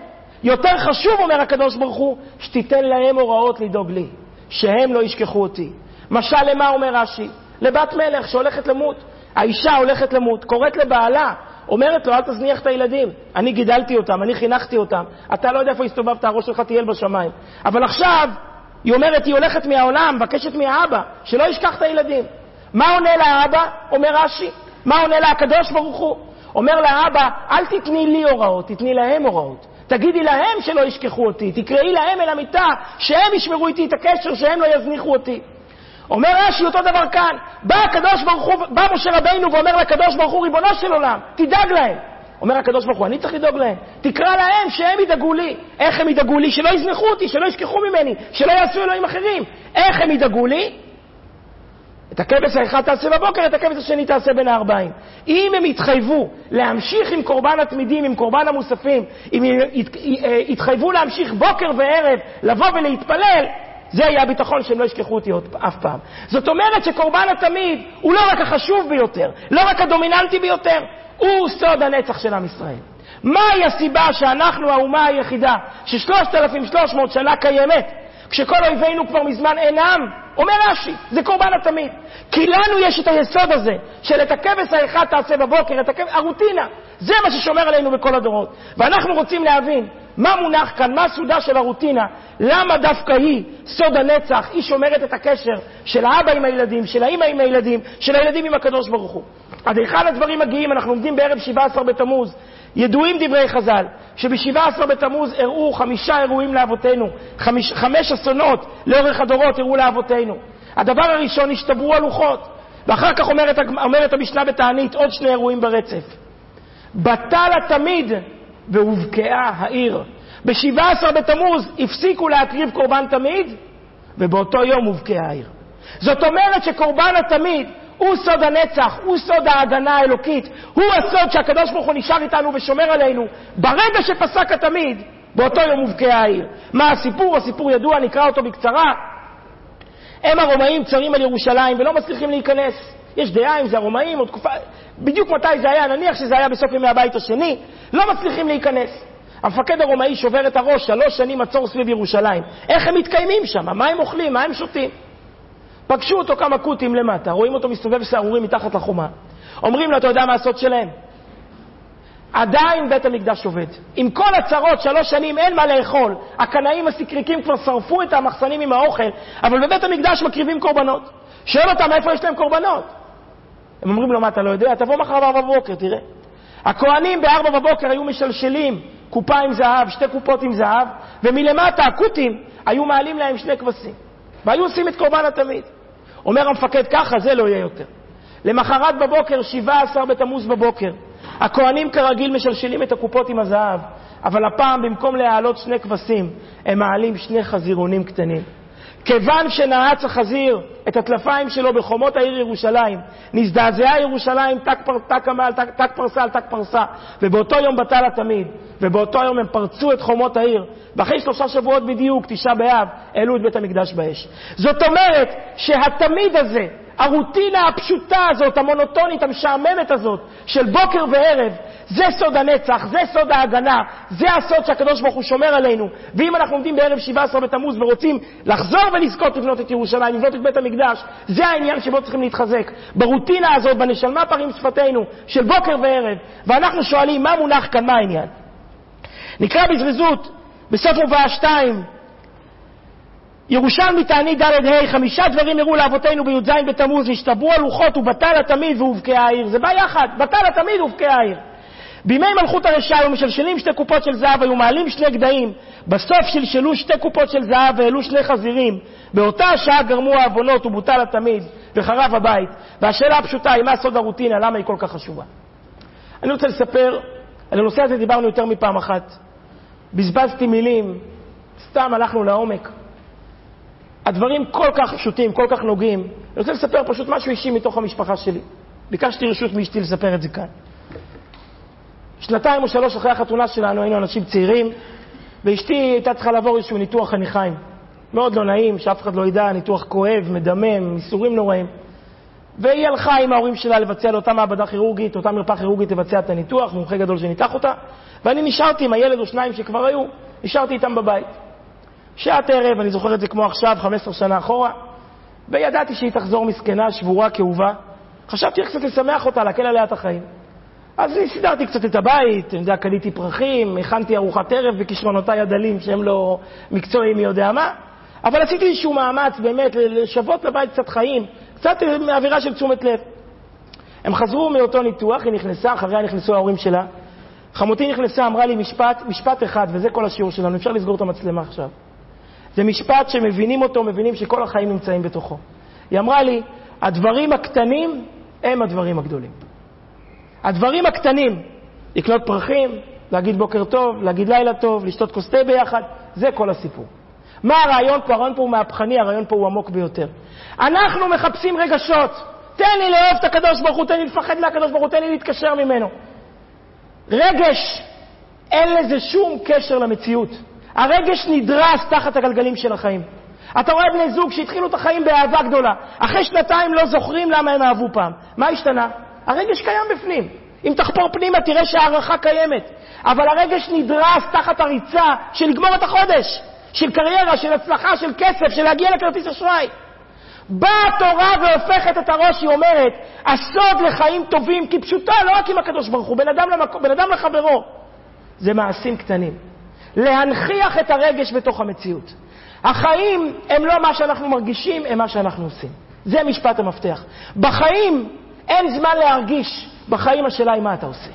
יותר חשוב, אומר הקדוש ברוך הוא, שתיתן להם הוראות לדאוג לי, שהם לא ישכחו אותי. משל למה אומר רש"י? לבת מלך שהולכת למות. האישה הולכת למות, קוראת לבעלה, אומרת לו, אל תזניח את הילדים. אני גידלתי אותם, אני חינכתי אותם. אתה לא יודע איפה הסתובבת, הראש שלך טייל בשמיים. אבל עכשיו, היא אומרת, היא הולכת מהעולם, מבקשת מהאבא, שלא ישכח את הילדים. מה עונה לאבא? אומר רש"י. מה עונה לה הקדוש ברוך הוא? אומר לאבא, אל תתני לי הוראות, תתני להם הוראות. תגידי להם שלא ישכחו אותי, תקראי להם אל המיטה, שהם ישמרו איתי את הקשר, שהם לא יזניחו אותי. אומר רש"י אותו דבר כאן, בא הקדוש ברוך הוא, בא משה רבינו ואומר לקדוש ברוך הוא, ריבונו של עולם, תדאג להם. אומר הקדוש ברוך הוא, אני צריך לדאוג להם. תקרא להם שהם ידאגו לי. איך הם ידאגו לי? שלא יזנחו אותי, שלא ישכחו ממני, שלא יעשו אלוהים אחרים. איך הם ידאגו לי? את הכבש האחד תעשה בבוקר, את הכבש השני תעשה בין הארבעים. אם הם יתחייבו להמשיך עם קורבן התמידים, עם קורבן המוספים, אם יתחייבו להמשיך בוקר וערב, לבוא ולהתפלל, זה יהיה הביטחון שהם לא ישכחו אותי עוד אף פעם. זאת אומרת שקורבן התמיד הוא לא רק החשוב ביותר, לא רק הדומיננטי ביותר, הוא סוד הנצח של עם ישראל. מהי הסיבה שאנחנו האומה היחידה ששלושת אלפים שלוש מאות שנה קיימת, כשכל אויבינו כבר מזמן אינם? אומר רש"י, זה קורבן התמיד. כי לנו יש את היסוד הזה, של את הכבש האחד תעשה בבוקר, את הכבש, הרוטינה. זה מה ששומר עלינו בכל הדורות. ואנחנו רוצים להבין מה מונח כאן, מה סודה של הרוטינה, למה דווקא היא, סוד הנצח, היא שומרת את הקשר של האבא עם הילדים, של האמא עם הילדים, של הילדים עם הקדוש ברוך הוא. עד היכן הדברים מגיעים? אנחנו עומדים בערב 17 בתמוז. ידועים דברי חז"ל, שב-17 בתמוז אירעו חמישה אירועים לאבותינו, חמיש, חמש אסונות לאורך הדורות אירעו לאבותינו. הדבר הראשון, השתברו הלוחות, ואחר כך אומרת, אומרת המשנה בתענית עוד שני אירועים ברצף. בטל התמיד והובקעה העיר. ב-17 בתמוז הפסיקו להקריב קורבן תמיד, ובאותו יום הובקעה העיר. זאת אומרת שקורבן התמיד הוא סוד הנצח, הוא סוד ההגנה האלוקית, הוא הסוד שהקדוש ברוך הוא נשאר איתנו ושומר עלינו. ברגע שפסק התמיד, באותו יום הובקעה העיר. מה הסיפור? הסיפור ידוע, נקרא אותו בקצרה. הם הרומאים צרים על ירושלים ולא מצליחים להיכנס. יש דעה אם זה הרומאים או תקופה, בדיוק מתי זה היה, נניח שזה היה בסוף ימי הבית השני, לא מצליחים להיכנס. המפקד הרומאי שובר את הראש, שלוש שנים מצור סביב ירושלים. איך הם מתקיימים שם? מה הם אוכלים? מה הם שותים? פגשו אותו כמה קוטים למטה, רואים אותו מסתובב סהרורים מתחת לחומה. אומרים לו, אתה יודע מה הסוד שלהם? עדיין בית המקדש עובד. עם כל הצרות, שלוש שנים אין מה לאכול. הקנאים הסקריקים כבר שרפו את המחסנים עם האוכל, אבל בבית המקדש מקריבים קורבנות. שואל אותם איפה יש להם קורבנות. הם אומרים לו, מה אתה לא יודע? תבוא מחר בארבע בבוקר, תראה. הכוהנים בארבע בבוקר היו משלשלים קופה עם זהב, שתי קופות עם זהב, ומלמטה הכותים היו מעלים להם שני כבשים. והיו עושים את קורבן התמיד. אומר המפקד, ככה זה לא יהיה יותר. למחרת בבוקר, 17 בתמוז בבוקר, הכוהנים כרגיל משלשלים את הקופות עם הזהב, אבל הפעם במקום להעלות שני כבשים, הם מעלים שני חזירונים קטנים. כיוון שנעץ החזיר את הטלפיים שלו בחומות העיר ירושלים, נזדעזעה ירושלים תק, פר, תק, עמל, תק, תק פרסה על תק פרסה, ובאותו יום בטל התמיד, ובאותו יום הם פרצו את חומות העיר, ואחרי שלושה שבועות בדיוק, תשעה באב, העלו את בית המקדש באש. זאת אומרת שהתמיד הזה, הרוטינה הפשוטה הזאת, המונוטונית, המשעממת הזאת, של בוקר וערב, זה סוד הנצח, זה סוד ההגנה, זה הסוד שהקדוש ברוך הוא שומר עלינו. ואם אנחנו עומדים בערב 17 בתמוז ורוצים לחזור ולזכות לבנות את ירושלים, לבנות את בית המקדש, זה העניין שבו צריכים להתחזק. ברוטינה הזאת, בנשלמה פרים שפתנו, של בוקר וערב. ואנחנו שואלים, מה מונח כאן, מה העניין? נקרא בזריזות, בסוף מובאה 2, ירושלמי תענית ד' ה', חמישה דברים הראו לאבותינו בי"ז בתמוז, נשתברו הלוחות ובטל התמיד והובקעה העיר. זה בא יחד, בטל התמיד והובקעה העיר. בימי מלכות הרשע היו משלשלים שתי קופות של זהב, היו מעלים שני גדיים, בסוף שלשלו שתי קופות של זהב והעלו שני חזירים. באותה השעה גרמו העוונות ובוטל התמיד וחרב הבית. והשאלה הפשוטה היא מה סוד הרוטינה, למה היא כל כך חשובה. אני רוצה לספר, על הנושא הזה דיברנו יותר מפעם אחת. בזבזתי מילים, סתם הלכנו לעומק. הדברים כל כך פשוטים, כל כך נוגעים. אני רוצה לספר פשוט משהו אישי מתוך המשפחה שלי. ביקשתי רשות מאשתי לספר את זה כאן. שנתיים או שלוש אחרי החתונה שלנו היינו אנשים צעירים, ואשתי הייתה צריכה לעבור איזשהו ניתוח חניכיים. מאוד לא נעים, שאף אחד לא ידע, ניתוח כואב, מדמם, ייסורים נוראים. והיא הלכה עם ההורים שלה לבצע לאותה מעבדה כירורגית, אותה מרפאה כירורגית לבצע את הניתוח, מומחה גדול שניתח אותה, ואני נשארתי עם הילד או שניים שכבר היו, נשארתי איתם בבית. שעת ערב, אני זוכר את זה כמו עכשיו, 15 שנה אחורה, וידעתי שהיא תחזור מסכנה, שבורה, כאובה. חשבתי קצת לשמח אותה, להקל עליה את החיים. אז סידרתי קצת את הבית, אני יודע, קניתי פרחים, הכנתי ארוחת ערב בכישרונותיי הדלים שהם לא מקצועיים מי יודע מה, אבל עשיתי איזשהו מאמץ באמת לשוות לבית קצת חיים, קצת אווירה של תשומת לב. הם חזרו מאותו ניתוח, היא נכנסה, אחריה נכנסו ההורים שלה. חמותי נכנסה, אמרה לי משפט, משפט אחד, וזה כל השיעור שלנו, אפשר לסגור את המצלמה עכשיו. זה משפט שמבינים אותו, מבינים שכל החיים נמצאים בתוכו. היא אמרה לי, הדברים הקטנים הם הדברים הגדולים. הדברים הקטנים, לקנות פרחים, להגיד בוקר טוב, להגיד לילה טוב, לשתות כוס תה ביחד, זה כל הסיפור. מה הרעיון פה? הרעיון פה הוא מהפכני, הרעיון פה הוא עמוק ביותר. אנחנו מחפשים רגשות. תן לי לאהוב את הקדוש ברוך הוא, תן לי לפחד מהקדוש ברוך הוא, תן לי להתקשר ממנו. רגש, אין לזה שום קשר למציאות. הרגש נדרס תחת הגלגלים של החיים. אתה רואה בני זוג שהתחילו את החיים באהבה גדולה, אחרי שנתיים לא זוכרים למה הם אהבו פעם. מה השתנה? הרגש קיים בפנים. אם תחפור פנימה תראה שההערכה קיימת. אבל הרגש נדרס תחת הריצה של לגמור את החודש, של קריירה, של הצלחה, של כסף, של להגיע לכרטיס אשראי. באה התורה והופכת את הראש, היא אומרת, הסוד לחיים טובים, כי פשוטה, לא רק עם הקדוש ברוך הוא, בן אדם, למק... בן אדם לחברו. זה מעשים קטנים. להנכיח את הרגש בתוך המציאות. החיים הם לא מה שאנחנו מרגישים, הם מה שאנחנו עושים. זה משפט המפתח. בחיים אין זמן להרגיש. בחיים השאלה היא מה אתה עושה.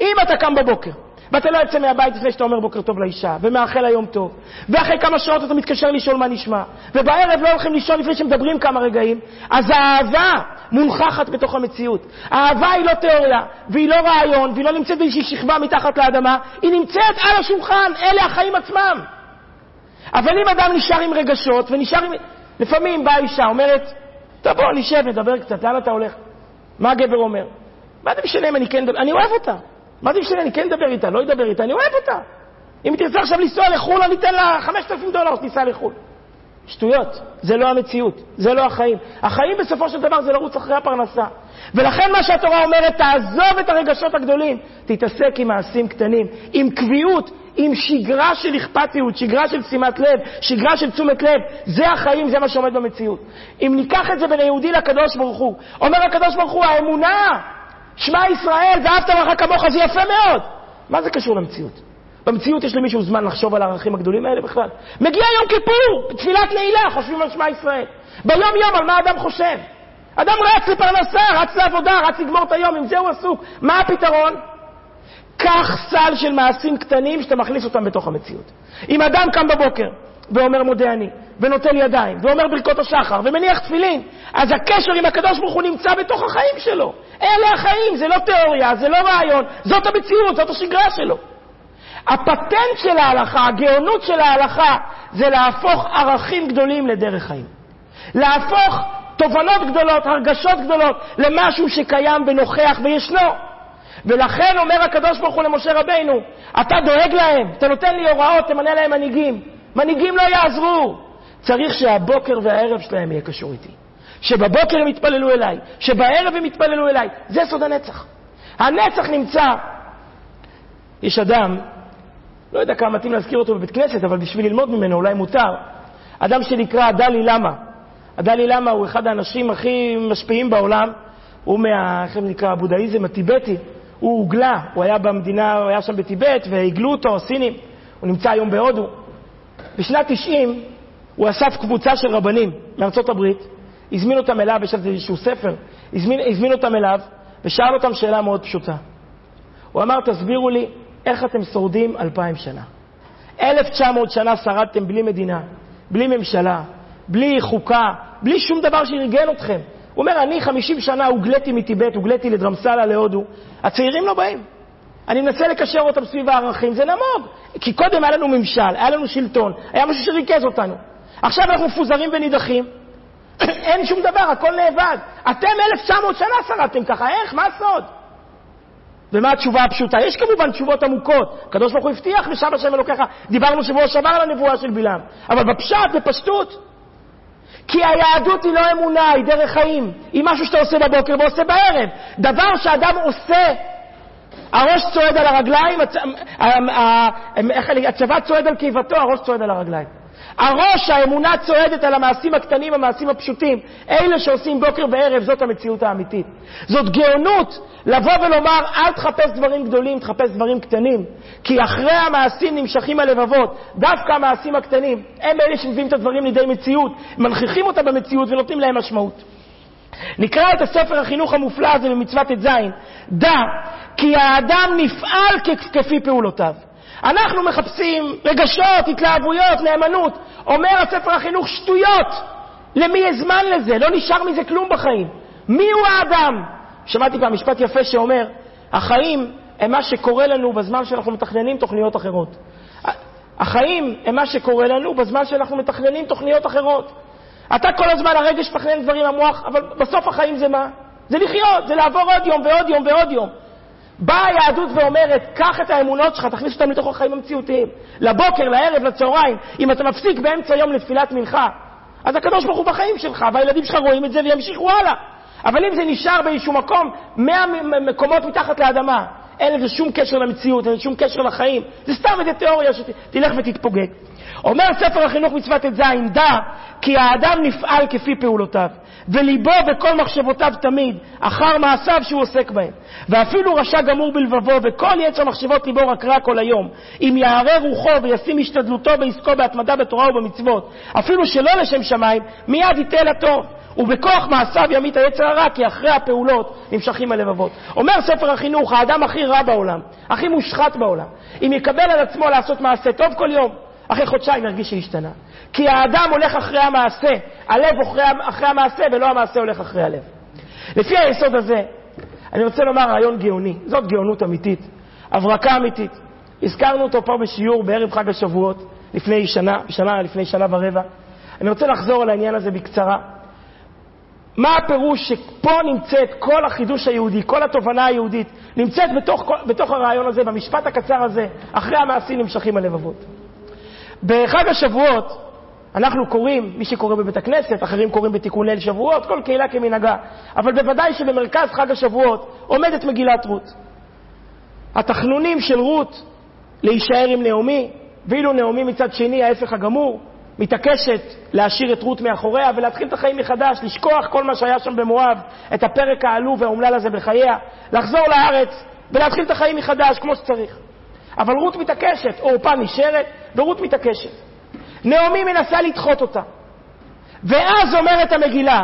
אם אתה קם בבוקר, ואתה לא יוצא מהבית לפני שאתה אומר בוקר טוב לאישה, ומאחל לה יום טוב, ואחרי כמה שעות אתה מתקשר לשאול מה נשמע, ובערב לא הולכים לישון לפני שמדברים כמה רגעים, אז האהבה מונחחת בתוך המציאות. האהבה היא לא תיאוריה, והיא לא רעיון, והיא לא נמצאת באיזושהי שכבה מתחת לאדמה, היא נמצאת על השולחן, אלה החיים עצמם. אבל אם אדם נשאר עם רגשות, ונשאר עם... לפעמים באה אישה, אומרת, טוב, בוא נשב, נדבר קצת, לאן אתה הולך? מה הגבר אומר? מה זה משנה אם אני כן מדבר? אני אוהב אותה. מה זה משנה, אני כן אדבר איתה, לא אדבר איתה, אני אוהב אותה. אם תרצה עכשיו לנסוע לחו"ל, אני אתן לה 5,000 דולר שתיסע לחו"ל. שטויות, זה לא המציאות, זה לא החיים. החיים בסופו של דבר זה לרוץ אחרי הפרנסה. ולכן מה שהתורה אומרת, תעזוב את הרגשות הגדולים, תתעסק עם מעשים קטנים, עם קביעות, עם שגרה של אכפתיות, שגרה של שימת לב, שגרה של תשומת לב. זה החיים, זה מה שעומד במציאות. אם ניקח את זה בין היהודי לקדוש ברוך הוא, אומר הקדוש ברוך הוא, האמונה, שמע ישראל, ואהבת לך כמוך, זה יפה מאוד. מה זה קשור למציאות? במציאות יש למישהו זמן לחשוב על הערכים הגדולים האלה בכלל? מגיע יום כיפור, תפילת נעילה, חושבים על שמע ישראל. ביום יום על מה אדם חושב? אדם רץ לפרנסה, רץ לעבודה, רץ לגמור את היום, עם זה הוא עסוק. מה הפתרון? קח סל של מעשים קטנים שאתה מכניס אותם בתוך המציאות. אם אדם קם בבוקר ואומר מודה אני, ונותן ידיים, ואומר ברכות השחר, ומניח תפילין, אז הקשר עם הקדוש ברוך הוא נמצא בתוך החיים שלו. אלה החיים, זה לא תיאוריה, זה לא רעיון, זאת המציאות, זאת השגרה שלו. הפטנט של ההלכה, הגאונות של ההלכה, זה להפוך ערכים גדולים לדרך חיים. להפוך תובנות גדולות, הרגשות גדולות, למשהו שקיים ונוכח וישנו. ולכן אומר הקדוש ברוך הוא למשה רבינו, אתה דואג להם, אתה נותן לי הוראות, תמנה להם מנהיגים. מנהיגים לא יעזרו. צריך שהבוקר והערב שלהם יהיה קשור איתי. שבבוקר הם יתפללו אליי, שבערב הם יתפללו אליי. זה סוד הנצח. הנצח נמצא. יש אדם, לא יודע כמה מתאים להזכיר אותו בבית כנסת, אבל בשביל ללמוד ממנו אולי מותר, אדם שנקרא דלי למה. הדלי למה הוא אחד האנשים הכי משפיעים בעולם, הוא מה, איך נקרא, הבודהיזם הטיבטי. הוא הוגלה, הוא היה במדינה, הוא היה שם בטיבט, והגלו אותו, הסינים. הוא נמצא היום בהודו. בשנת 90 הוא אסף קבוצה של רבנים מארצות הברית, הזמין אותם אליו, יש על זה איזשהו ספר, הזמין, הזמין אותם אליו ושאל אותם שאלה מאוד פשוטה. הוא אמר, תסבירו לי איך אתם שורדים אלפיים שנה. 1,900 שנה שרדתם בלי מדינה, בלי ממשלה, בלי חוקה, בלי שום דבר שארגן אתכם. הוא אומר, אני 50 שנה הוגליתי מטיבט, הוגליתי לדרמסלה, להודו. הצעירים לא באים. אני מנסה לקשר אותם סביב הערכים, זה נמוג. כי קודם היה לנו ממשל, היה לנו שלטון, היה משהו שריכז אותנו. עכשיו אנחנו מפוזרים ונידחים, [coughs] אין שום דבר, הכל נאבד. אתם 1,900 שנה שרדתם ככה, איך? מה הסוד? ומה התשובה הפשוטה? יש כמובן תשובות עמוקות. הקדוש ברוך הוא הבטיח ושב השם אלוקיך. דיברנו שבוע שעבר על הנבואה של בלעם. אבל בפשט, בפשטות. כי היהדות היא לא אמונה, היא דרך חיים. היא משהו שאתה עושה בבוקר ועושה בערב. דבר שאדם עושה, הראש צועד על הרגליים, הצבא צועד על קיבתו, הראש צועד על הרגליים. הראש, האמונה צועדת על המעשים הקטנים, המעשים הפשוטים. אלה שעושים בוקר וערב, זאת המציאות האמיתית. זאת גאונות לבוא ולומר, אל תחפש דברים גדולים, תחפש דברים קטנים. כי אחרי המעשים נמשכים הלבבות. דווקא המעשים הקטנים, הם אלה שמביאים את הדברים לידי מציאות, מנכיחים אותה במציאות ונותנים להם משמעות. נקרא את הספר החינוך המופלא הזה במצוות ט"ז, דע כי האדם נפעל כפי פעולותיו. אנחנו מחפשים רגשות, התלהבויות, נאמנות. אומר הספר החינוך, שטויות. למי יש זמן לזה? לא נשאר מזה כלום בחיים. מי הוא האדם? שמעתי פעם משפט יפה שאומר, החיים הם מה שקורה לנו בזמן שאנחנו מתכננים תוכניות אחרות. החיים הם מה שקורה לנו בזמן שאנחנו מתכננים תוכניות אחרות. אתה כל הזמן הרגש מתכנן דברים במוח, אבל בסוף החיים זה מה? זה לחיות, זה לעבור עוד יום ועוד יום ועוד יום. באה היהדות ואומרת, קח את האמונות שלך, תכניס אותן לתוך החיים המציאותיים. לבוקר, לערב, לצהריים. אם אתה מפסיק באמצע יום לתפילת מנחה, אז הקדוש ברוך הוא בחיים שלך, והילדים שלך רואים את זה וימשיכו הלאה. אבל אם זה נשאר באיזשהו מקום, מאה מקומות מתחת לאדמה, אין לזה שום קשר למציאות, אין לזה שום קשר לחיים, זה סתם איזה תיאוריה שתלך ותתפוגג. אומר ספר החינוך מצוות ט"ז, דע כי האדם נפעל כפי פעולותיו, וליבו וכל מחשבותיו תמיד, אחר מעשיו שהוא עוסק בהם. ואפילו רשע גמור בלבבו, וכל יצר מחשבות ליבו רק רע כל היום. אם יערה רוחו וישים השתדלותו בעסקו בהתמדה בתורה ובמצוות, אפילו שלא לשם שמיים, מיד ייתה לטוב. ובכוח מעשיו ימית היצר הרע, כי אחרי הפעולות נמשכים הלבבות. אומר ספר החינוך, האדם הכי רע בעולם, הכי מושחת בעולם, אם יקבל על עצמו לעשות מעשה טוב כל יום, אחרי חודשיים ירגיש שהשתנה. כי האדם הולך אחרי המעשה, הלב אחרי, אחרי המעשה ולא המעשה הולך אחרי הלב. לפי היסוד הזה, אני רוצה לומר רעיון גאוני, זאת גאונות אמיתית, הברקה אמיתית. הזכרנו אותו פה בשיעור בערב חג השבועות, לפני שנה, שנה, לפני שנה ורבע. אני רוצה לחזור על העניין הזה בקצרה. מה הפירוש שפה נמצאת כל החידוש היהודי, כל התובנה היהודית, נמצאת בתוך, בתוך הרעיון הזה, במשפט הקצר הזה, אחרי המעשים נמשכים הלבבות. בחג השבועות אנחנו קוראים, מי שקורא בבית הכנסת, אחרים קוראים בתיקון ליל שבועות, כל קהילה כמנהגה, אבל בוודאי שבמרכז חג השבועות עומדת מגילת רות. התחנונים של רות להישאר עם נעמי, ואילו נעמי מצד שני, ההפך הגמור, מתעקשת להשאיר את רות מאחוריה ולהתחיל את החיים מחדש, לשכוח כל מה שהיה שם במואב, את הפרק העלוב והאומלל הזה בחייה, לחזור לארץ ולהתחיל את החיים מחדש כמו שצריך. אבל רות מתעקשת, עורפה נשארת, ורות מתעקשת. נעמי מנסה לדחות אותה. ואז אומרת המגילה,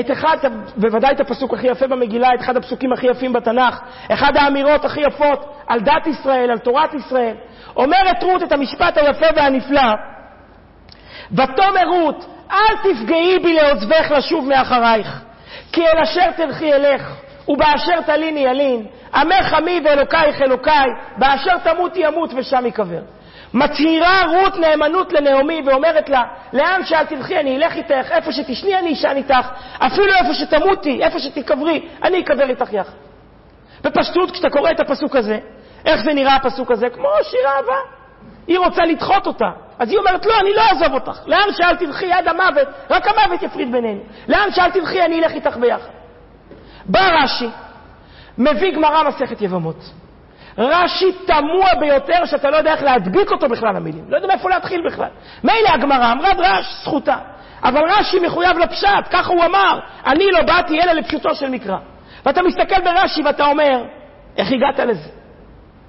את אחד, בוודאי את הפסוק הכי יפה במגילה, את אחד הפסוקים הכי יפים בתנ"ך, אחד האמירות הכי יפות על דת ישראל, על תורת ישראל. אומרת רות את המשפט היפה והנפלא, ותאמר רות, אל תפגעי בי לעוזבך לשוב מאחרייך, כי אל אשר תלכי אלך, ובאשר תליני ילין, עמך עמי ואלוקייך אלוקיי, באשר תמותי ימות ושם ייקבר. מצהירה רות נאמנות לנעמי ואומרת לה, לאן שאל תלכי אני אלך איתך, איפה שתשני אני אשן איתך, אפילו איפה שתמותי, איפה שתיקברי, אני אקבר איתך יחד. בפשטות, כשאתה קורא את הפסוק הזה, איך זה נראה הפסוק הזה? כמו שיר אהבה. היא רוצה לדחות אותה. אז היא אומרת, לא, אני לא אעזוב אותך. לאן שאל תלכי עד המוות, רק המוות יפריד בינינו. לאן שאל תלכי, אני אלך איתך ביחד. בא רש"י, מביא גמרא מסכת יבמות. רש"י תמוה ביותר, שאתה לא יודע איך להדביק אותו בכלל המילים. לא יודע מאיפה להתחיל בכלל. מילא הגמרא אמרה דרש, זכותה. אבל רש"י מחויב לפשט, ככה הוא אמר. אני לא באתי אלא לפשוטו של מקרא. ואתה מסתכל ברש"י ואתה אומר, איך הגעת לזה?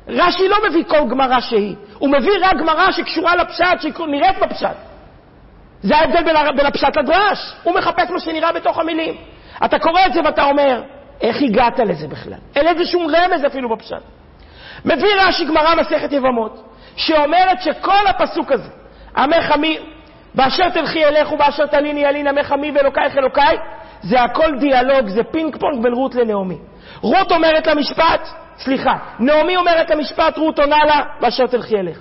רש"י לא מביא כל גמרא שהיא, הוא מביא רק גמרא שקשורה לפשט, שנראית בפשט. זה ההבדל בין, הפשט לדרש, הוא מחפש מה שנראה בתוך המילים. אתה קורא את זה ואתה אומר, איך הגעת לזה בכלל? אין לזה שום רמז אפילו בפשט. מביא רש"י גמרא מסכת יבמות, שאומרת שכל הפסוק הזה, עמך עמי, באשר תלכי אלך ובאשר תליני ילין עמך עמי ואלוקייך אלוקיי, זה הכל דיאלוג, זה פינג פונג בין רות לנעמי. רות אומרת למשפט, סליחה, נעמי אומרת למשפט, רות עונה לה, באשר תלכי אלך.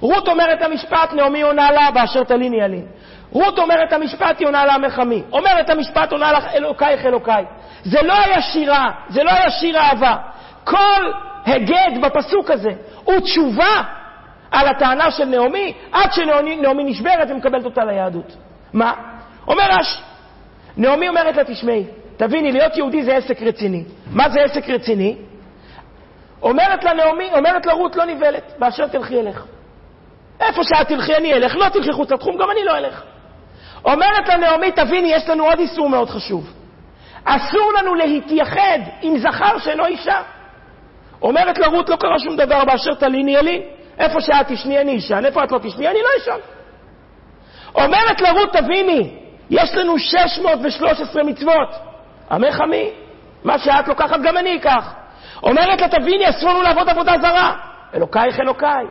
רות אומרת למשפט, נעמי עונה לה, באשר תליני ילין. רות אומרת המשפט, היא עונה לה עמך עמי. אומרת המשפט, עונה לך אלוקייך אלוקיי. זה לא היה שירה, זה לא היה שיר אהבה. כל הגד בפסוק הזה הוא תשובה על הטענה של נעמי, עד שנעמי נשברת ומקבלת אותה ליהדות. מה? אומר רש"י, נעמי אומרת לה, תשמעי, תביני, להיות יהודי זה עסק רציני. מה זה עסק רציני? אומרת לה נעמי, אומרת לה רות, לא נבהלת, באשר תלכי אלך. איפה שאת תלכי אני אלך, לא תלכי חוץ לתחום, גם אני לא אלך. אומרת לה נעמי, תביני, יש לנו עוד איסור מאוד חשוב. אסור לנו להתייחד עם זכר שאינו אישה. אומרת לרות, לא קרה שום דבר באשר תליני ילין. איפה שאת תשני אני אשן, איפה את לא תשני אני לא אשן. אומרת לרות, תביני, יש לנו 613 מצוות. עמך עמי, מה שאת לוקחת גם אני אקח. אומרת לה, תביני, אסור לנו לעבוד עבודה זרה. אלוקייך אלוקיי.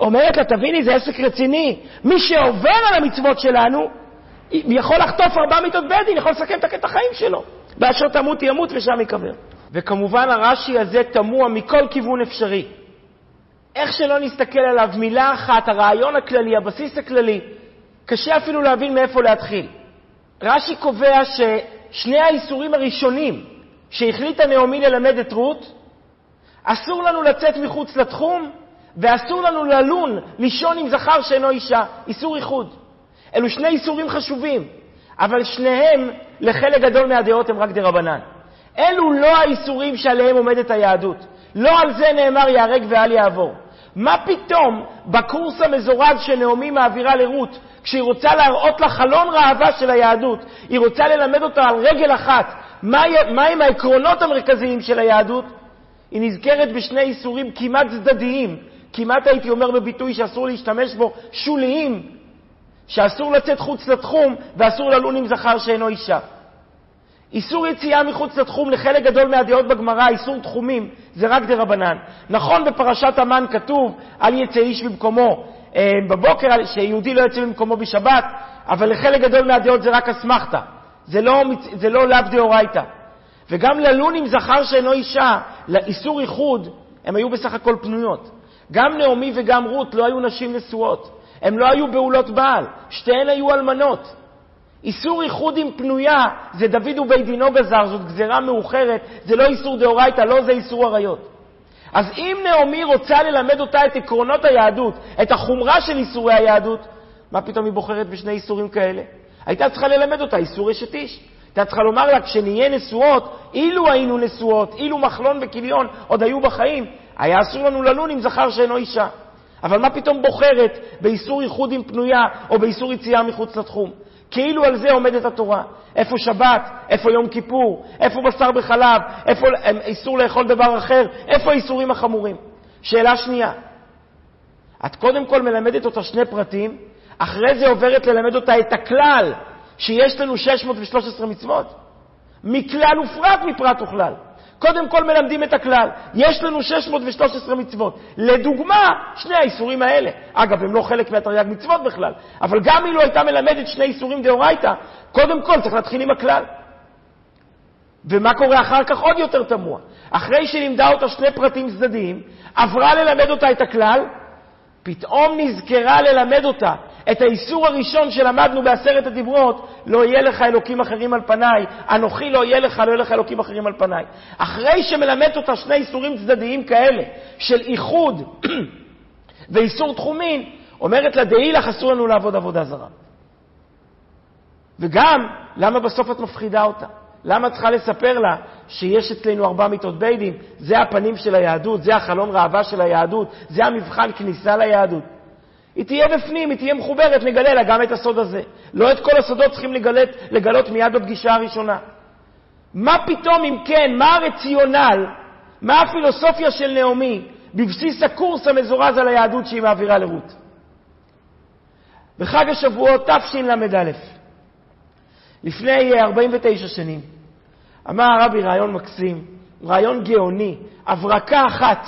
אומרת לה, תביני, זה עסק רציני. מי שעובר על המצוות שלנו, יכול לחטוף ארבע מיטות בית דין, יכול לסכם את החיים שלו. באשר תמות ימות ושם ייקבר. וכמובן הרש"י הזה תמוה מכל כיוון אפשרי. איך שלא נסתכל עליו, מילה אחת, הרעיון הכללי, הבסיס הכללי, קשה אפילו להבין מאיפה להתחיל. רש"י קובע ששני האיסורים הראשונים שהחליטה נעמי ללמד את רות, אסור לנו לצאת מחוץ לתחום ואסור לנו ללון, לישון עם זכר שאינו אישה, איסור איחוד. אלו שני איסורים חשובים, אבל שניהם, לחלק גדול מהדעות, הם רק דה רבנן. אלו לא האיסורים שעליהם עומדת היהדות. לא על זה נאמר ייהרג ואל יעבור. מה פתאום בקורס המזורז שנעמי מעבירה לרות, כשהיא רוצה להראות לה חלון ראווה של היהדות, היא רוצה ללמד אותה על רגל אחת מה העקרונות המרכזיים של היהדות, היא נזכרת בשני איסורים כמעט צדדיים, כמעט הייתי אומר בביטוי שאסור להשתמש בו, שוליים, שאסור לצאת חוץ לתחום ואסור ללון עם זכר שאינו אישה. איסור יציאה מחוץ לתחום לחלק גדול מהדעות בגמרא, איסור תחומים, זה רק דה רבנן. נכון בפרשת המן כתוב, אל יצא איש במקומו אה, בבוקר, שיהודי לא יצא במקומו בשבת, אבל לחלק גדול מהדעות זה רק אסמכתה. זה לא, זה לא לאו דאורייתא. וגם ללון עם זכר שאינו אישה, לאיסור איחוד, הם היו בסך הכל פנויות. גם נעמי וגם רות לא היו נשים נשואות. הן לא היו בעולות בעל, שתיהן היו אלמנות. איסור איחוד עם פנויה זה דוד ובית דינו גזר, זאת גזירה מאוחרת, זה לא איסור דאורייתא, לא זה איסור עריות. אז אם נעמי רוצה ללמד אותה את עקרונות היהדות, את החומרה של איסורי היהדות, מה פתאום היא בוחרת בשני איסורים כאלה? הייתה צריכה ללמד אותה איסור אשת איש. הייתה צריכה לומר לה, כשנהיה נשואות, אילו היינו נשואות, אילו מחלון וכיליון עוד היו בחיים, היה אסור לנו ללון עם זכר שאינו אישה. אבל מה פתאום בוחרת באיסור ייחוד עם פנויה או באיסור יציאה מחוץ לתחום? כאילו על זה עומדת התורה. איפה שבת? איפה יום כיפור? איפה בשר בחלב? איפה איסור לאכול דבר אחר? איפה האיסורים החמורים? שאלה שנייה, את קודם כל מלמדת אותה שני פרטים, אחרי זה עוברת ללמד אותה את הכלל שיש לנו 613 מצוות. מכלל ופרט מפרט וכלל. קודם כל מלמדים את הכלל. יש לנו 613 מצוות. לדוגמה, שני האיסורים האלה. אגב, הם לא חלק מהתרי"ג מצוות בכלל, אבל גם אילו הייתה מלמדת שני איסורים דאורייתא, קודם כל צריך להתחיל עם הכלל. ומה קורה אחר כך עוד יותר תמוה. אחרי שלימדה אותה שני פרטים צדדיים, עברה ללמד אותה את הכלל, פתאום נזכרה ללמד אותה את האיסור הראשון שלמדנו בעשרת הדיברות, לא יהיה לך אלוקים אחרים על פניי, אנוכי לא יהיה לך, לא יהיה לך אלוקים אחרים על פניי. אחרי שמלמדת אותה שני איסורים צדדיים כאלה, של איחוד [clears throat] ואיסור תחומין, אומרת לה, דעי לך, אסור לנו לעבוד עבודה זרה. וגם, למה בסוף את מפחידה אותה? למה את צריכה לספר לה שיש אצלנו ארבע מיטות בית? זה הפנים של היהדות, זה החלון ראווה של היהדות, זה המבחן כניסה ליהדות. היא תהיה בפנים, היא תהיה מחוברת, נגלה לה גם את הסוד הזה. לא את כל הסודות צריכים לגלות, לגלות מיד בפגישה הראשונה. מה פתאום, אם כן, מה הרציונל, מה הפילוסופיה של נעמי בבסיס הקורס המזורז על היהדות שהיא מעבירה לרות? בחג השבועות תשל"א, לפני 49 שנים, אמר הרבי רעיון מקסים, רעיון גאוני, הברקה אחת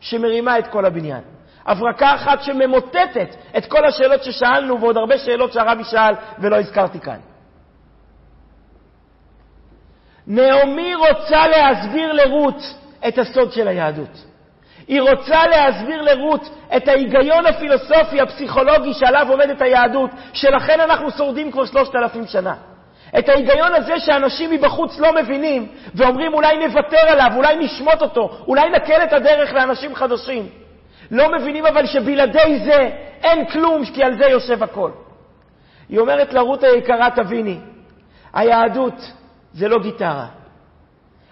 שמרימה את כל הבניין. הברקה אחת שממוטטת את כל השאלות ששאלנו ועוד הרבה שאלות שהרבי שאל ולא הזכרתי כאן. נעמי רוצה להסביר לרות את הסוד של היהדות. היא רוצה להסביר לרות את ההיגיון הפילוסופי, הפסיכולוגי שעליו עומדת היהדות, שלכן אנחנו שורדים כבר שלושת אלפים שנה. את ההיגיון הזה שאנשים מבחוץ לא מבינים ואומרים אולי נוותר עליו, אולי נשמוט אותו, אולי נקל את הדרך לאנשים חדשים. לא מבינים אבל שבלעדי זה אין כלום, כי על זה יושב הכל. היא אומרת לרות היקרה, תביני, היהדות זה לא גיטרה.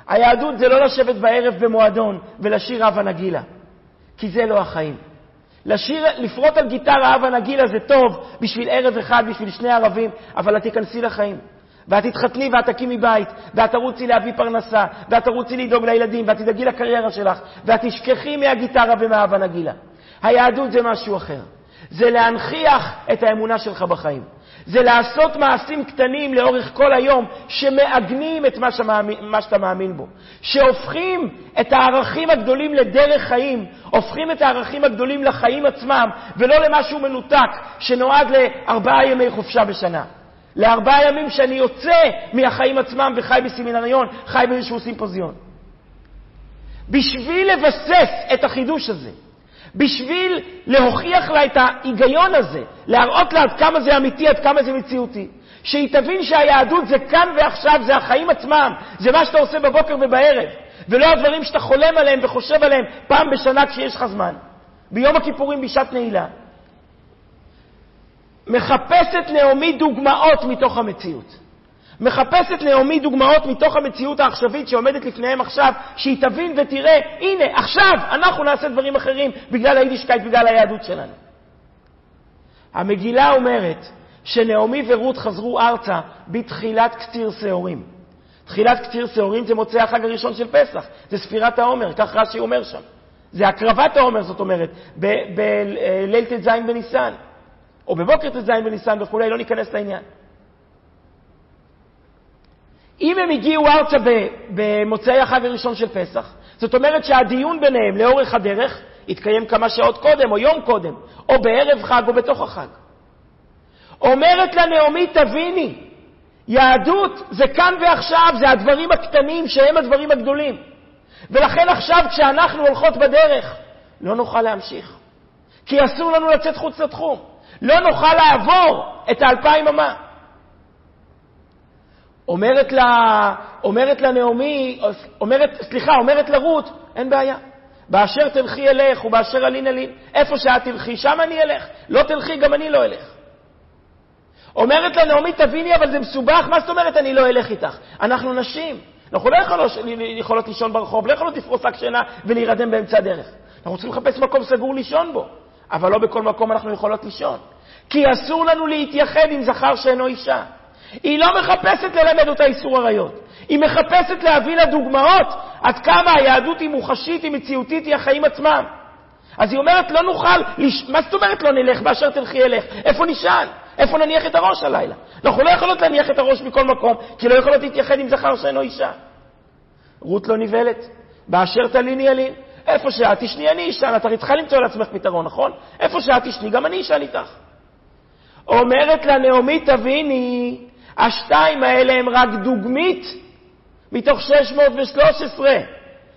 היהדות זה לא לשבת בערב במועדון ולשיר הווה נגילה, כי זה לא החיים. לשיר, לפרוט על גיטרה הווה נגילה זה טוב בשביל ערב אחד, בשביל שני ערבים, אבל את תיכנסי לחיים. ואת תתחתני ואת תקימי בית, ואת תרוצי להביא פרנסה, ואת תרוצי לדאוג לילדים, ואת תדאגי לקריירה שלך, ואת תשכחי מהגיטרה ומההבנה נגילה. היהדות זה משהו אחר. זה להנכיח את האמונה שלך בחיים. זה לעשות מעשים קטנים לאורך כל היום שמעגנים את מה, שמאמין, מה שאתה מאמין בו, שהופכים את הערכים הגדולים לדרך חיים, הופכים את הערכים הגדולים לחיים עצמם, ולא למשהו מנותק שנועד לארבעה ימי חופשה בשנה. לארבעה ימים שאני יוצא מהחיים עצמם וחי בסמינריון, חי באיזשהו סימפוזיון. בשביל לבסס את החידוש הזה, בשביל להוכיח לה את ההיגיון הזה, להראות לה עד כמה זה אמיתי, עד כמה זה מציאותי, שהיא תבין שהיהדות זה כאן ועכשיו, זה החיים עצמם, זה מה שאתה עושה בבוקר ובערב, ולא הדברים שאתה חולם עליהם וחושב עליהם פעם בשנה כשיש לך זמן. ביום הכיפורים בשעת נעילה. מחפשת נעמי דוגמאות מתוך המציאות. מחפשת נעמי דוגמאות מתוך המציאות העכשווית שעומדת לפניהם עכשיו, שהיא תבין ותראה, הנה, עכשיו אנחנו נעשה דברים אחרים בגלל היידישקייט, בגלל היהדות שלנו. המגילה אומרת שנעמי ורות חזרו ארצה בתחילת קציר שעורים. תחילת קציר שעורים זה מוצאי החג הראשון של פסח, זה ספירת העומר, כך רש"י אומר שם. זה הקרבת העומר, זאת אומרת, בליל ט"ז בניסן. או בבוקר ט"ז בניסן וכולי, לא ניכנס לעניין. אם הם הגיעו ארצה במוצאי החג הראשון של פסח, זאת אומרת שהדיון ביניהם לאורך הדרך התקיים כמה שעות קודם, או יום קודם, או בערב חג, או בתוך החג. אומרת לה נעמי, תביני, יהדות זה כאן ועכשיו, זה הדברים הקטנים שהם הדברים הגדולים. ולכן עכשיו, כשאנחנו הולכות בדרך, לא נוכל להמשיך. כי אסור לנו לצאת חוץ לתחום. לא נוכל לעבור את האלפיים אמה. אומרת לה, אומרת לה נעמי, אומרת, סליחה, אומרת לרות, אין בעיה. באשר תלכי אלך ובאשר אלין אלין, איפה שאת תלכי, שם אני אלך. לא תלכי, גם אני לא אלך. אומרת לה נעמי, תביני, אבל זה מסובך, מה זאת אומרת אני לא אלך איתך? אנחנו נשים. אנחנו לא יכולות, יכולות לישון ברחוב, לא יכולות לפרוס רק שינה ולהירדם באמצע הדרך. אנחנו צריכים לחפש מקום סגור לישון בו. אבל לא בכל מקום אנחנו יכולות לישון. כי אסור לנו להתייחד עם זכר שאינו אישה. היא לא מחפשת ללמד אותה איסור עריות. היא מחפשת להביא לה דוגמאות עד כמה היהדות היא מוחשית, היא מציאותית, היא החיים עצמם. אז היא אומרת, לא נוכל, לש... מה זאת אומרת לא נלך באשר תלכי אלך? איפה נשאל? איפה נניח את הראש הלילה? אנחנו לא יכולות להניח את הראש מכל מקום, כי לא יכולות להתייחד עם זכר שאינו אישה. רות לא נבהלת. באשר תליני ילין. איפה שאת תשני, אני אשן. את הרי צריכה למצוא לעצמך פתרון, נכון? איפה שאת תשני, גם אני אשן איתך. אומרת לה נעמי, תביני, השתיים האלה הם רק דוגמית מתוך 613.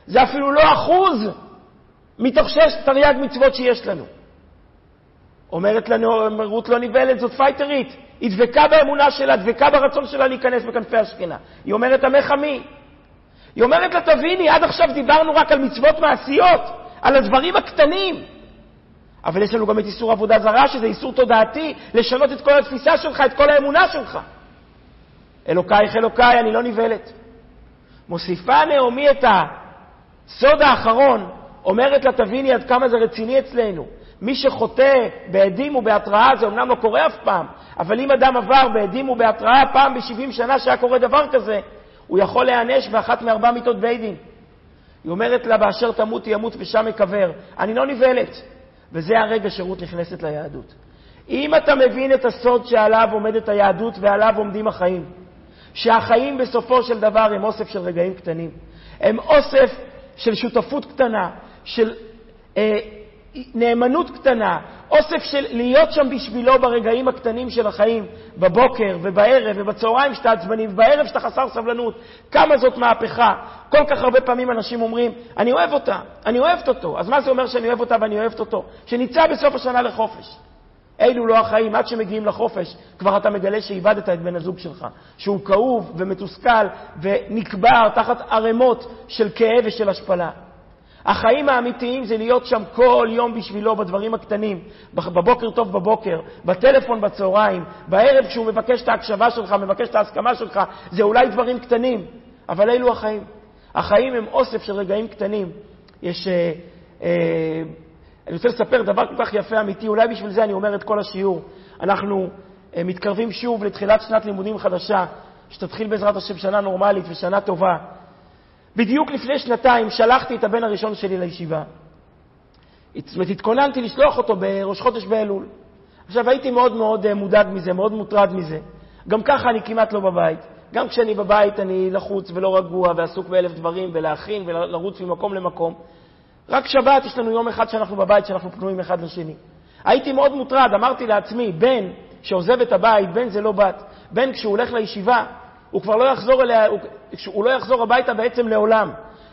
זה אפילו לא אחוז מתוך שש תרי"ג מצוות שיש לנו. אומרת לנו, רות לא נבהלת, זאת פייטרית. היא דבקה באמונה שלה, דבקה ברצון שלה להיכנס בכנפי השכינה. היא אומרת, עמך עמי. היא אומרת לה, תביני, עד עכשיו דיברנו רק על מצוות מעשיות, על הדברים הקטנים. אבל יש לנו גם את איסור עבודה זרה, שזה איסור תודעתי, לשנות את כל התפיסה שלך, את כל האמונה שלך. אלוקייך אלוקיי, אני לא נבהלת. מוסיפה נעמי את הסוד האחרון, אומרת לה, תביני עד כמה זה רציני אצלנו. מי שחוטא בעדים ובהתראה, זה אמנם לא קורה אף פעם, אבל אם אדם עבר בעדים ובהתראה פעם ב-70 שנה שהיה קורה דבר כזה, הוא יכול להיענש באחת מארבע מיתות בית דין. היא אומרת לה, באשר תמותי ימות ושם אקבר. אני לא נבהלת. וזה הרגע שרות נכנסת ליהדות. אם אתה מבין את הסוד שעליו עומדת היהדות ועליו עומדים החיים, שהחיים בסופו של דבר הם אוסף של רגעים קטנים, הם אוסף של שותפות קטנה, של אה, נאמנות קטנה, אוסף של להיות שם בשבילו ברגעים הקטנים של החיים, בבוקר ובערב ובצהריים שאתה עצבני ובערב שאתה חסר סבלנות. כמה זאת מהפכה. כל כך הרבה פעמים אנשים אומרים, אני אוהב אותה, אני אוהבת אותו. אז מה זה אומר שאני אוהב אותה ואני אוהבת אותו? שנצא בסוף השנה לחופש. אלו לא החיים. עד שמגיעים לחופש, כבר אתה מגלה שאיבדת את בן הזוג שלך, שהוא כאוב ומתוסכל ונקבר תחת ערימות של כאב ושל השפלה. החיים האמיתיים זה להיות שם כל יום בשבילו בדברים הקטנים, בבוקר טוב בבוקר, בטלפון בצהריים, בערב כשהוא מבקש את ההקשבה שלך, מבקש את ההסכמה שלך, זה אולי דברים קטנים, אבל אלו החיים. החיים הם אוסף של רגעים קטנים. יש... אה, אה, אני רוצה לספר דבר כל כך יפה, אמיתי, אולי בשביל זה אני אומר את כל השיעור. אנחנו אה, מתקרבים שוב לתחילת שנת לימודים חדשה, שתתחיל בעזרת השם שנה נורמלית ושנה טובה. בדיוק לפני שנתיים שלחתי את הבן הראשון שלי לישיבה. זאת אומרת, התכוננתי לשלוח אותו בראש חודש באלול. עכשיו, הייתי מאוד מאוד אה, מודאג מזה, מאוד מוטרד מזה. גם ככה אני כמעט לא בבית. גם כשאני בבית אני לחוץ ולא רגוע ועסוק באלף דברים ולהכין ולרוץ ממקום למקום. רק שבת יש לנו יום אחד שאנחנו בבית, שאנחנו פנויים אחד לשני. הייתי מאוד מוטרד, אמרתי לעצמי, בן שעוזב את הבית, בן זה לא בת. בן כשהוא הולך לישיבה, הוא כבר לא יחזור אליה, הוא, הוא לא יחזור הביתה בעצם לעולם.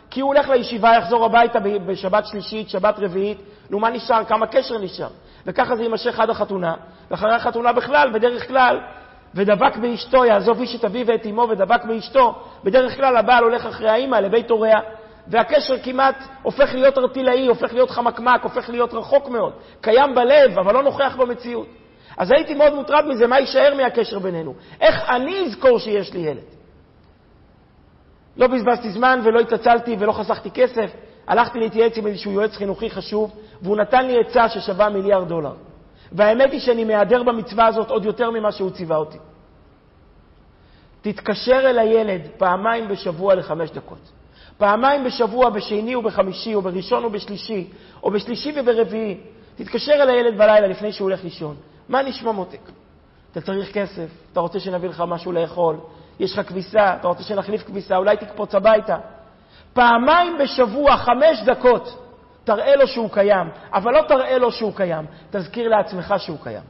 כי הוא הולך לישיבה, יחזור הביתה בשבת שלישית, שבת רביעית, נו, מה נשאר? כמה קשר נשאר? וככה זה יימשך עד החתונה, ואחרי החתונה בכלל, בדרך כלל, ודבק באשתו, יעזוב איש את אביו ואת אמו ודבק באשתו, בדרך כלל הבעל הולך אחרי האמא לבית הוריה, והקשר כמעט הופך להיות ארטילאי, הופך להיות חמקמק, הופך להיות רחוק מאוד. קיים בלב, אבל לא נוכח במציאות. אז הייתי מאוד מוטרד מזה, מה יישאר מהקשר בינינו? איך אני אזכור שיש לי ילד? לא בזבזתי זמן ולא התעצלתי ולא חסכתי כסף. הלכתי להתייעץ עם איזשהו יועץ חינוכי חשוב, והוא נתן לי עצה ששווה מיליארד דולר. והאמת היא שאני מהדר במצווה הזאת עוד יותר ממה שהוא ציווה אותי. תתקשר אל הילד פעמיים בשבוע לחמש דקות. פעמיים בשבוע, בשני ובחמישי, או בראשון ובשלישי, או בשלישי וברביעי. תתקשר אל הילד בלילה לפני שהוא הולך לישון. מה נשמע מותק? אתה צריך כסף, אתה רוצה שנביא לך משהו לאכול, יש לך כביסה, אתה רוצה שנחליף כביסה, אולי תקפוץ הביתה. פעמיים בשבוע, חמש דקות, תראה לו שהוא קיים, אבל לא תראה לו שהוא קיים, תזכיר לעצמך שהוא קיים.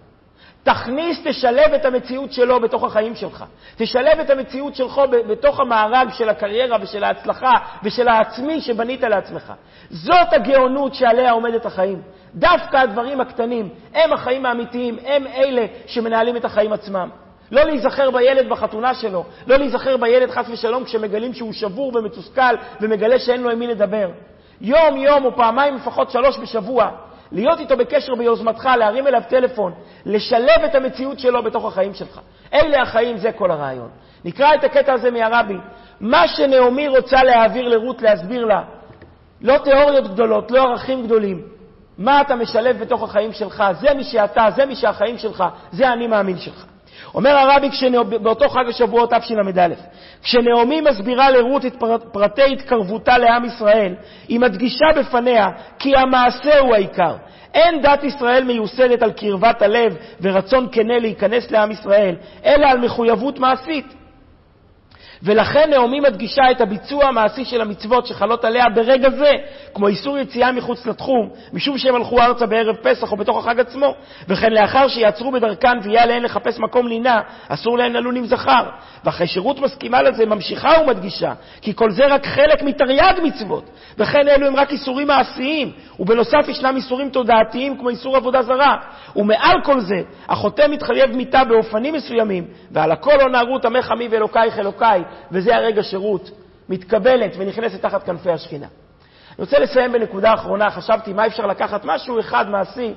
תכניס, תשלב את המציאות שלו בתוך החיים שלך. תשלב את המציאות שלך בתוך המארג של הקריירה ושל ההצלחה ושל העצמי שבנית לעצמך. זאת הגאונות שעליה עומדת החיים. דווקא הדברים הקטנים הם החיים האמיתיים, הם אלה שמנהלים את החיים עצמם. לא להיזכר בילד בחתונה שלו, לא להיזכר בילד חס ושלום כשמגלים שהוא שבור ומתוסכל ומגלה שאין לו עם מי לדבר. יום-יום או פעמיים לפחות שלוש בשבוע, להיות איתו בקשר ביוזמתך, להרים אליו טלפון, לשלב את המציאות שלו בתוך החיים שלך. אלה החיים, זה כל הרעיון. נקרא את הקטע הזה מהרבי. מה שנעמי רוצה להעביר לרות, להסביר לה, לא תיאוריות גדולות, לא ערכים גדולים. מה אתה משלב בתוך החיים שלך, זה מי שאתה, זה מי שהחיים שלך, זה האני מאמין שלך. אומר הרבי כשנא... באותו חג השבועות תשל"א, כשנעמי מסבירה לרות את פרטי התקרבותה לעם ישראל, היא מדגישה בפניה כי המעשה הוא העיקר. אין דת ישראל מיוסדת על קרבת הלב ורצון כנה להיכנס לעם ישראל, אלא על מחויבות מעשית. ולכן נעמי מדגישה את הביצוע המעשי של המצוות שחלות עליה ברגע זה, כמו איסור יציאה מחוץ לתחום, משום שהם הלכו ארצה בערב פסח או בתוך החג עצמו, וכן לאחר שיעצרו בדרכן ויהיה עליהן לחפש מקום לינה, אסור להן ללון עם זכר. ואחרי שרות מסכימה לזה, ממשיכה ומדגישה, כי כל זה רק חלק מתרי"ג מצוות, וכן אלו הם רק איסורים מעשיים, ובנוסף ישנם איסורים תודעתיים כמו איסור עבודה זרה. ומעל כל זה, החוטא מתחייב מיתה באופנים מסוימים, ועל הכל עונה רות עמך עמי ואלוקייך אלוקיי, וזה הרגע שרות מתקבלת ונכנסת תחת כנפי השכינה. אני רוצה לסיים בנקודה אחרונה, חשבתי מה אפשר לקחת משהו אחד מעשי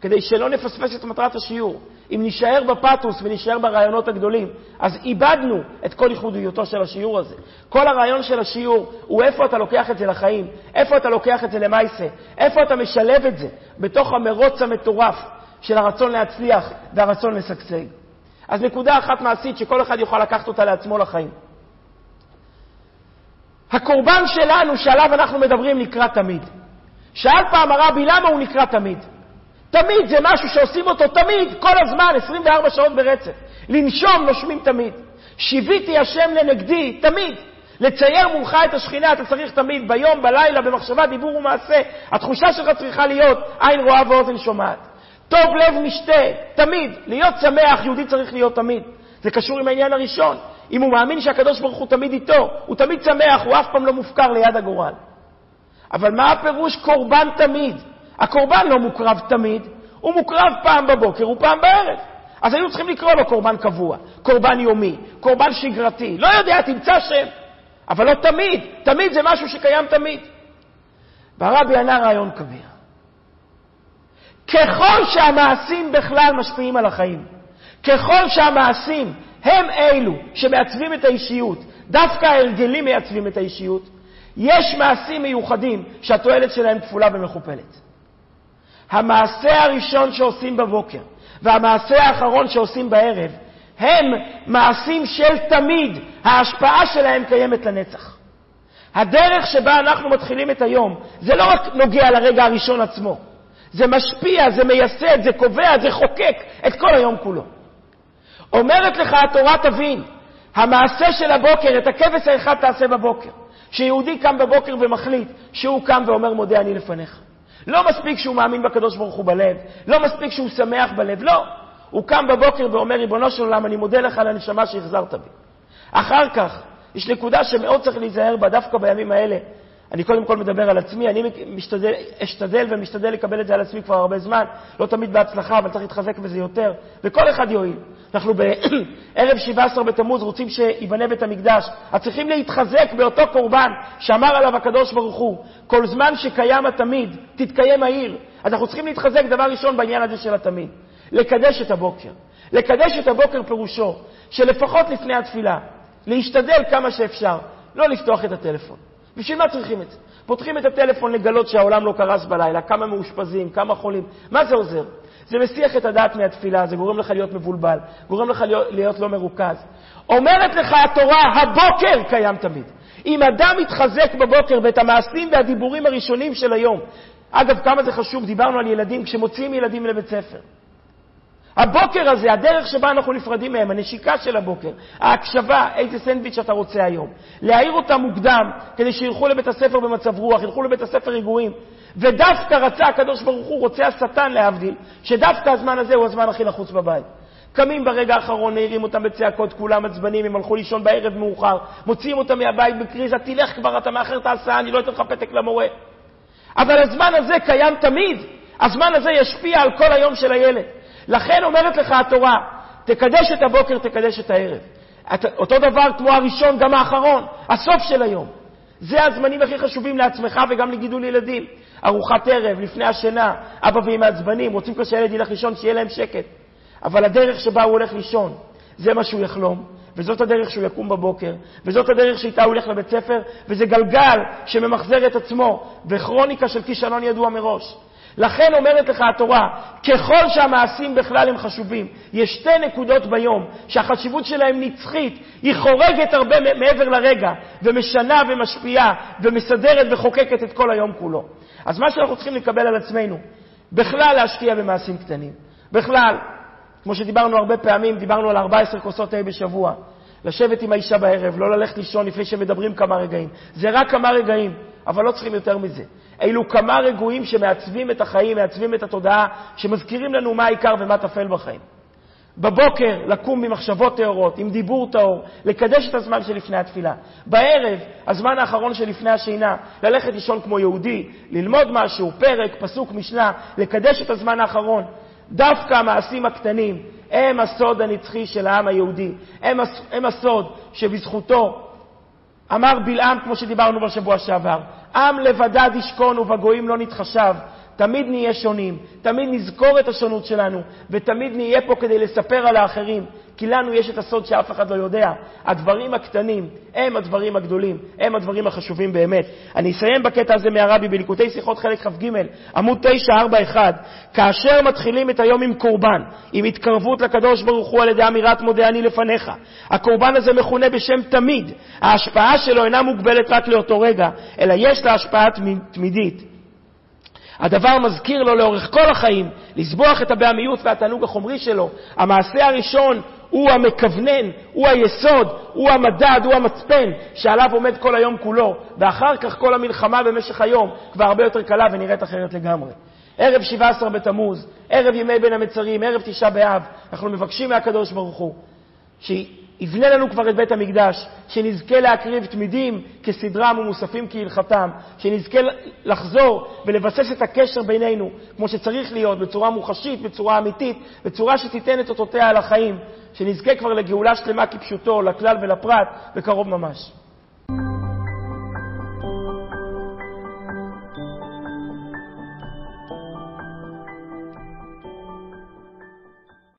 כדי שלא נפספס את מטרת השיעור. אם נישאר בפתוס ונישאר ברעיונות הגדולים, אז איבדנו את כל ייחודיותו של השיעור הזה. כל הרעיון של השיעור הוא איפה אתה לוקח את זה לחיים, איפה אתה לוקח את זה למעשה, איפה אתה משלב את זה בתוך המרוץ המטורף של הרצון להצליח והרצון לשגשג. אז נקודה אחת מעשית שכל אחד יוכל לקחת אותה לעצמו לחיים. הקורבן שלנו, שעליו אנחנו מדברים, נקרא תמיד. שאל פעם הרבי, למה הוא נקרא תמיד? תמיד זה משהו שעושים אותו תמיד, כל הזמן, 24 שעות ברצף. לנשום, נושמים תמיד. שיוויתי השם לנגדי, תמיד. לצייר מולך את השכינה אתה צריך תמיד, ביום, בלילה, במחשבה, דיבור ומעשה. התחושה שלך צריכה להיות עין רואה ואוזן שומעת. טוב לב משתה, תמיד. להיות שמח, יהודי צריך להיות תמיד. זה קשור עם העניין הראשון. אם הוא מאמין שהקדוש ברוך הוא תמיד איתו, הוא תמיד שמח, הוא אף פעם לא מופקר ליד הגורל. אבל מה הפירוש קורבן תמיד? הקורבן לא מוקרב תמיד, הוא מוקרב פעם בבוקר ופעם בערב. אז היו צריכים לקרוא לו קורבן קבוע, קורבן יומי, קורבן שגרתי. לא יודע, תמצא שם. אבל לא תמיד, תמיד זה משהו שקיים תמיד. והרבי ענה רעיון כביר. ככל שהמעשים בכלל משפיעים על החיים, ככל שהמעשים הם אלו שמעצבים את האישיות, דווקא ההרגלים מייצבים את האישיות, יש מעשים מיוחדים שהתועלת שלהם כפולה ומכופלת. המעשה הראשון שעושים בבוקר והמעשה האחרון שעושים בערב הם מעשים של תמיד, ההשפעה שלהם קיימת לנצח. הדרך שבה אנחנו מתחילים את היום, זה לא רק נוגע לרגע הראשון עצמו, זה משפיע, זה מייסד, זה קובע, זה חוקק את כל היום כולו. אומרת לך התורה, תבין, המעשה של הבוקר, את הכבש האחד תעשה בבוקר. שיהודי קם בבוקר ומחליט שהוא קם ואומר מודה אני לפניך. לא מספיק שהוא מאמין בקדוש ברוך הוא בלב, לא מספיק שהוא שמח בלב, לא. הוא קם בבוקר ואומר, ריבונו של עולם, אני מודה לך על הנשמה שהחזרת בי. אחר כך, יש נקודה שמאוד צריך להיזהר בה דווקא בימים האלה, אני קודם כל מדבר על עצמי, אני משתדל, אשתדל ומשתדל לקבל את זה על עצמי כבר הרבה זמן, לא תמיד בהצלחה, אבל צריך להתחזק בזה יותר, וכל אחד יועיל. אנחנו בערב 17 בתמוז רוצים שייבנה בית המקדש, אז צריכים להתחזק באותו קורבן שאמר עליו הקדוש ברוך הוא, כל זמן שקיים התמיד, תתקיים העיר. אז אנחנו צריכים להתחזק דבר ראשון בעניין הזה של התמיד, לקדש את הבוקר. לקדש את הבוקר פירושו שלפחות לפני התפילה, להשתדל כמה שאפשר, לא לפתוח את הטלפון. בשביל מה צריכים את זה? פותחים את הטלפון לגלות שהעולם לא קרס בלילה, כמה מאושפזים, כמה חולים. מה זה עוזר? זה מסיח את הדעת מהתפילה, זה גורם לך להיות מבולבל, גורם לך להיות, להיות לא מרוכז. אומרת לך התורה, הבוקר קיים תמיד. אם אדם מתחזק בבוקר ואת המעשים והדיבורים הראשונים של היום, אגב, כמה זה חשוב, דיברנו על ילדים, כשמוציאים ילדים לבית ספר. הבוקר הזה, הדרך שבה אנחנו נפרדים מהם, הנשיקה של הבוקר, ההקשבה, איזה סנדוויץ' אתה רוצה היום. להעיר אותם מוקדם, כדי שילכו לבית הספר במצב רוח, ילכו לבית הספר רגועים. ודווקא רצה הקדוש ברוך הוא, רוצה השטן להבדיל, שדווקא הזמן הזה הוא הזמן הכי לחוץ בבית. קמים ברגע האחרון, מעירים אותם בצעקות, כולם עצבנים, הם הלכו לישון בערב מאוחר, מוציאים אותם מהבית בקריזה, תלך כבר, אתה מאחר את ההסעה, אני לא אתן לך פתק למורה. אבל הזמן הזה קיים תמיד. הזמן הזה ישפיע על כל היום של הילד. לכן אומרת לך התורה, תקדש את הבוקר, תקדש את הערב. אותו דבר כמו הראשון, גם האחרון, הסוף של היום. זה הזמנים הכי חשובים לעצמך וגם לגידול ילדים. ארוחת ערב, לפני השינה, אבא ואמא עצבנים, רוצים כבר שהילד ילך לישון, שיהיה להם שקט. אבל הדרך שבה הוא הולך לישון, זה מה שהוא יחלום, וזאת הדרך שהוא יקום בבוקר, וזאת הדרך שאיתה הוא ילך לבית ספר, וזה גלגל שממחזר את עצמו, וכרוניקה של כישלון ידוע מראש. לכן אומרת לך התורה, ככל שהמעשים בכלל הם חשובים, יש שתי נקודות ביום שהחשיבות שלהם נצחית, היא חורגת הרבה מעבר לרגע, ומשנה ומשפיעה, ומסדרת וחוקקת את כל היום כולו. אז מה שאנחנו צריכים לקבל על עצמנו, בכלל להשקיע במעשים קטנים. בכלל, כמו שדיברנו הרבה פעמים, דיברנו על 14 כוסות תה בשבוע. לשבת עם האישה בערב, לא ללכת לישון לפני שמדברים כמה רגעים. זה רק כמה רגעים, אבל לא צריכים יותר מזה. אלו כמה רגועים שמעצבים את החיים, מעצבים את התודעה, שמזכירים לנו מה העיקר ומה טפל בחיים. בבוקר לקום ממחשבות טהורות, עם דיבור טהור, לקדש את הזמן שלפני התפילה. בערב, הזמן האחרון שלפני השינה, ללכת לישון כמו יהודי, ללמוד משהו, פרק, פסוק, משנה, לקדש את הזמן האחרון. דווקא המעשים הקטנים הם הסוד הנצחי של העם היהודי. הם, הם הסוד שבזכותו אמר בלעם, כמו שדיברנו בשבוע שעבר, עם לבדד ישכון ובגויים לא נתחשב. תמיד נהיה שונים, תמיד נזכור את השונות שלנו, ותמיד נהיה פה כדי לספר על האחרים, כי לנו יש את הסוד שאף אחד לא יודע. הדברים הקטנים הם הדברים הגדולים, הם הדברים החשובים באמת. אני אסיים בקטע הזה מהרבי בליקוטי שיחות חלק כ"ג, עמוד 941. כאשר מתחילים את היום עם קורבן, עם התקרבות לקדוש ברוך הוא על ידי אמירת מודה אני לפניך, הקורבן הזה מכונה בשם תמיד. ההשפעה שלו אינה מוגבלת רק לאותו רגע, אלא יש לה השפעה תמידית. הדבר מזכיר לו לאורך כל החיים לסבוח את הבעמיות והתענוג החומרי שלו. המעשה הראשון הוא המכוונן, הוא היסוד, הוא המדד, הוא המצפן, שעליו עומד כל היום כולו, ואחר כך כל המלחמה במשך היום כבר הרבה יותר קלה ונראית אחרת לגמרי. ערב 17 בתמוז, ערב ימי בין המצרים, ערב תשעה באב, אנחנו מבקשים מהקדוש ברוך הוא שיבנה לנו כבר את בית המקדש, שנזכה להקריב תמידים כסדרם ומוספים כהלכתם, שנזכה לחזור ולבסס את הקשר בינינו כמו שצריך להיות, בצורה מוחשית, בצורה אמיתית, בצורה שתיתן את אותותיה על החיים, שנזכה כבר לגאולה שלמה כפשוטו, לכלל ולפרט, בקרוב ממש.